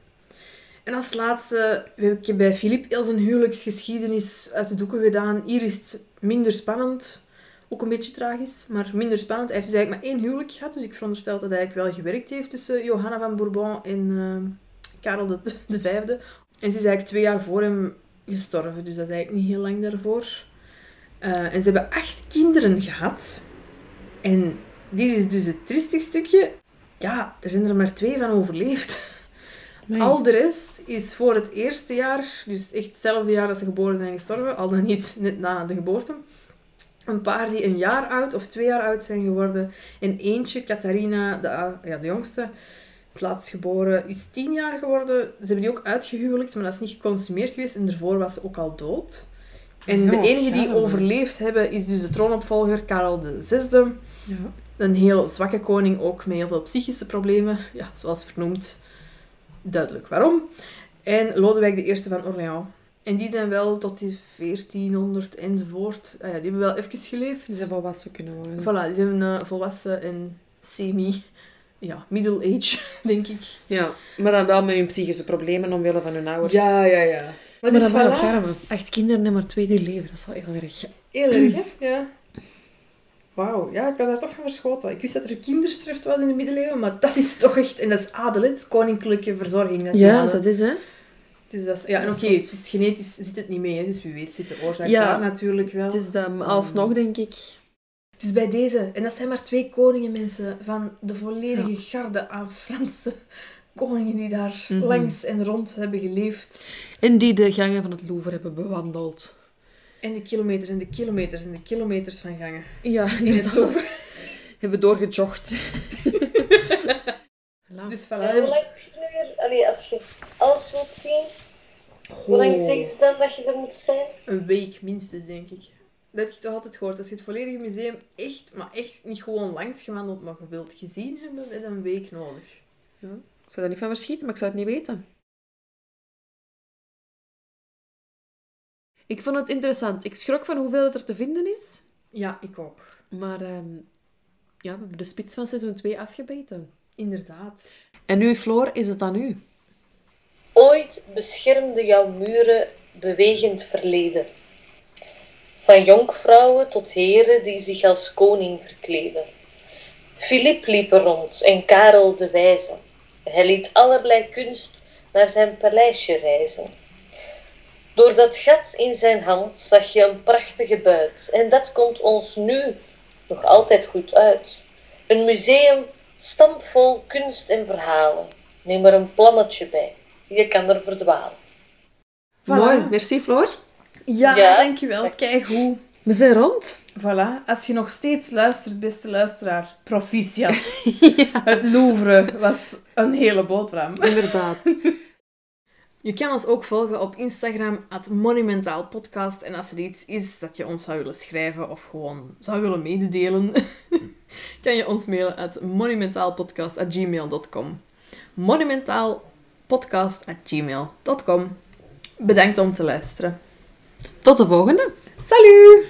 En als laatste heb ik bij Filip heel zijn huwelijksgeschiedenis uit de doeken gedaan. Hier is het minder spannend. Ook een beetje tragisch, maar minder spannend. Hij heeft dus eigenlijk maar één huwelijk gehad. Dus ik veronderstel dat hij eigenlijk wel gewerkt heeft tussen Johanna van Bourbon en uh, Karel de, de Vijfde. En ze is eigenlijk twee jaar voor hem gestorven. Dus dat is eigenlijk niet heel lang daarvoor. Uh, en ze hebben acht kinderen gehad. En dit is dus het triestig stukje. Ja, er zijn er maar twee van overleefd. Al de rest is voor het eerste jaar, dus echt hetzelfde jaar dat ze geboren zijn gestorven, al dan niet net na de geboorte. Een paar die een jaar oud of twee jaar oud zijn geworden. En eentje, Catharina, de, ja, de jongste, het laatst geboren, is tien jaar geworden. Ze hebben die ook uitgehuwelijkt, maar dat is niet geconsumeerd geweest. En daarvoor was ze ook al dood. En de enige die overleefd hebben, is dus de troonopvolger, Karel VI. Ja. Een heel zwakke koning, ook met heel veel psychische problemen. Ja, zoals vernoemd duidelijk waarom. En Lodewijk I van Orléans. En die zijn wel tot die 1400 enzovoort. Ah ja, die hebben wel even geleefd. Die zijn volwassen kunnen worden. Voilà, die zijn uh, volwassen en semi... Ja, middle age, denk ik. Ja, maar dan wel met hun psychische problemen omwille van hun ouders. Ja, ja, ja. Maar, maar dus dat voilà. Echt kinderen en maar twee die leven, dat is wel heel erg. Heel erg, hè? Ja. Wauw, ja, ik had daar toch van verschoten. Ik wist dat er kinderstrift was in de middeleeuwen, maar dat is toch echt... En dat is adel, het koninklijke verzorging. Ja, dat is, hè. Dus dat is, ja, en oké, okay, dus genetisch zit het niet mee, hè, dus wie weet zit de oorzaak daar natuurlijk wel. Het is dat, alsnog, denk ik. Dus bij deze, en dat zijn maar twee koningen, mensen, van de volledige garde aan Franse koningen die daar mhm. langs en rond hebben geleefd. En die de gangen van het Louvre hebben bewandeld. En de kilometers en de kilometers en de kilometers van gangen. Ja, inderdaad. Hebben doorgejogd. dus voilà. Hoe lang moet je nu weer... Allee, als je alles wilt zien, hoe lang zeggen ze dan dat je er moet zijn? Een week minstens, denk ik. Dat heb ik toch altijd gehoord. Als je het volledige museum echt, maar echt niet gewoon langs gewandeld, maar je wilt gezien hebben, dan heb je een week nodig. Ja. Ik zou daar niet van verschieten, maar ik zou het niet weten. Ik vond het interessant. Ik schrok van hoeveel het er te vinden is. Ja, ik ook. Maar um, ja, we hebben de spits van seizoen 2 afgebeten. Inderdaad. En nu, Floor, is het aan u? Ooit beschermde jouw muren bewegend verleden. Van jonkvrouwen tot heren die zich als koning verkleden. Filip liep er rond en Karel de Wijze. Hij liet allerlei kunst naar zijn paleisje reizen. Door dat gat in zijn hand zag je een prachtige buit. En dat komt ons nu nog altijd goed uit. Een museum stampvol kunst en verhalen. Neem er een plannetje bij. Je kan er verdwalen. Voilà. Mooi, merci Floor. Ja, ja. dankjewel. Kijk hoe. We zijn rond. Voilà. Als je nog steeds luistert, beste luisteraar, proficiat. Het Louvre was een hele boterham. Inderdaad. Je kan ons ook volgen op Instagram, at Monumentaal Podcast. En als er iets is dat je ons zou willen schrijven of gewoon zou willen mededelen, kan je ons mailen at monumentaalpodcast.gmail.com monumentaalpodcast.gmail.com Bedankt om te luisteren. Tot de volgende. Salut!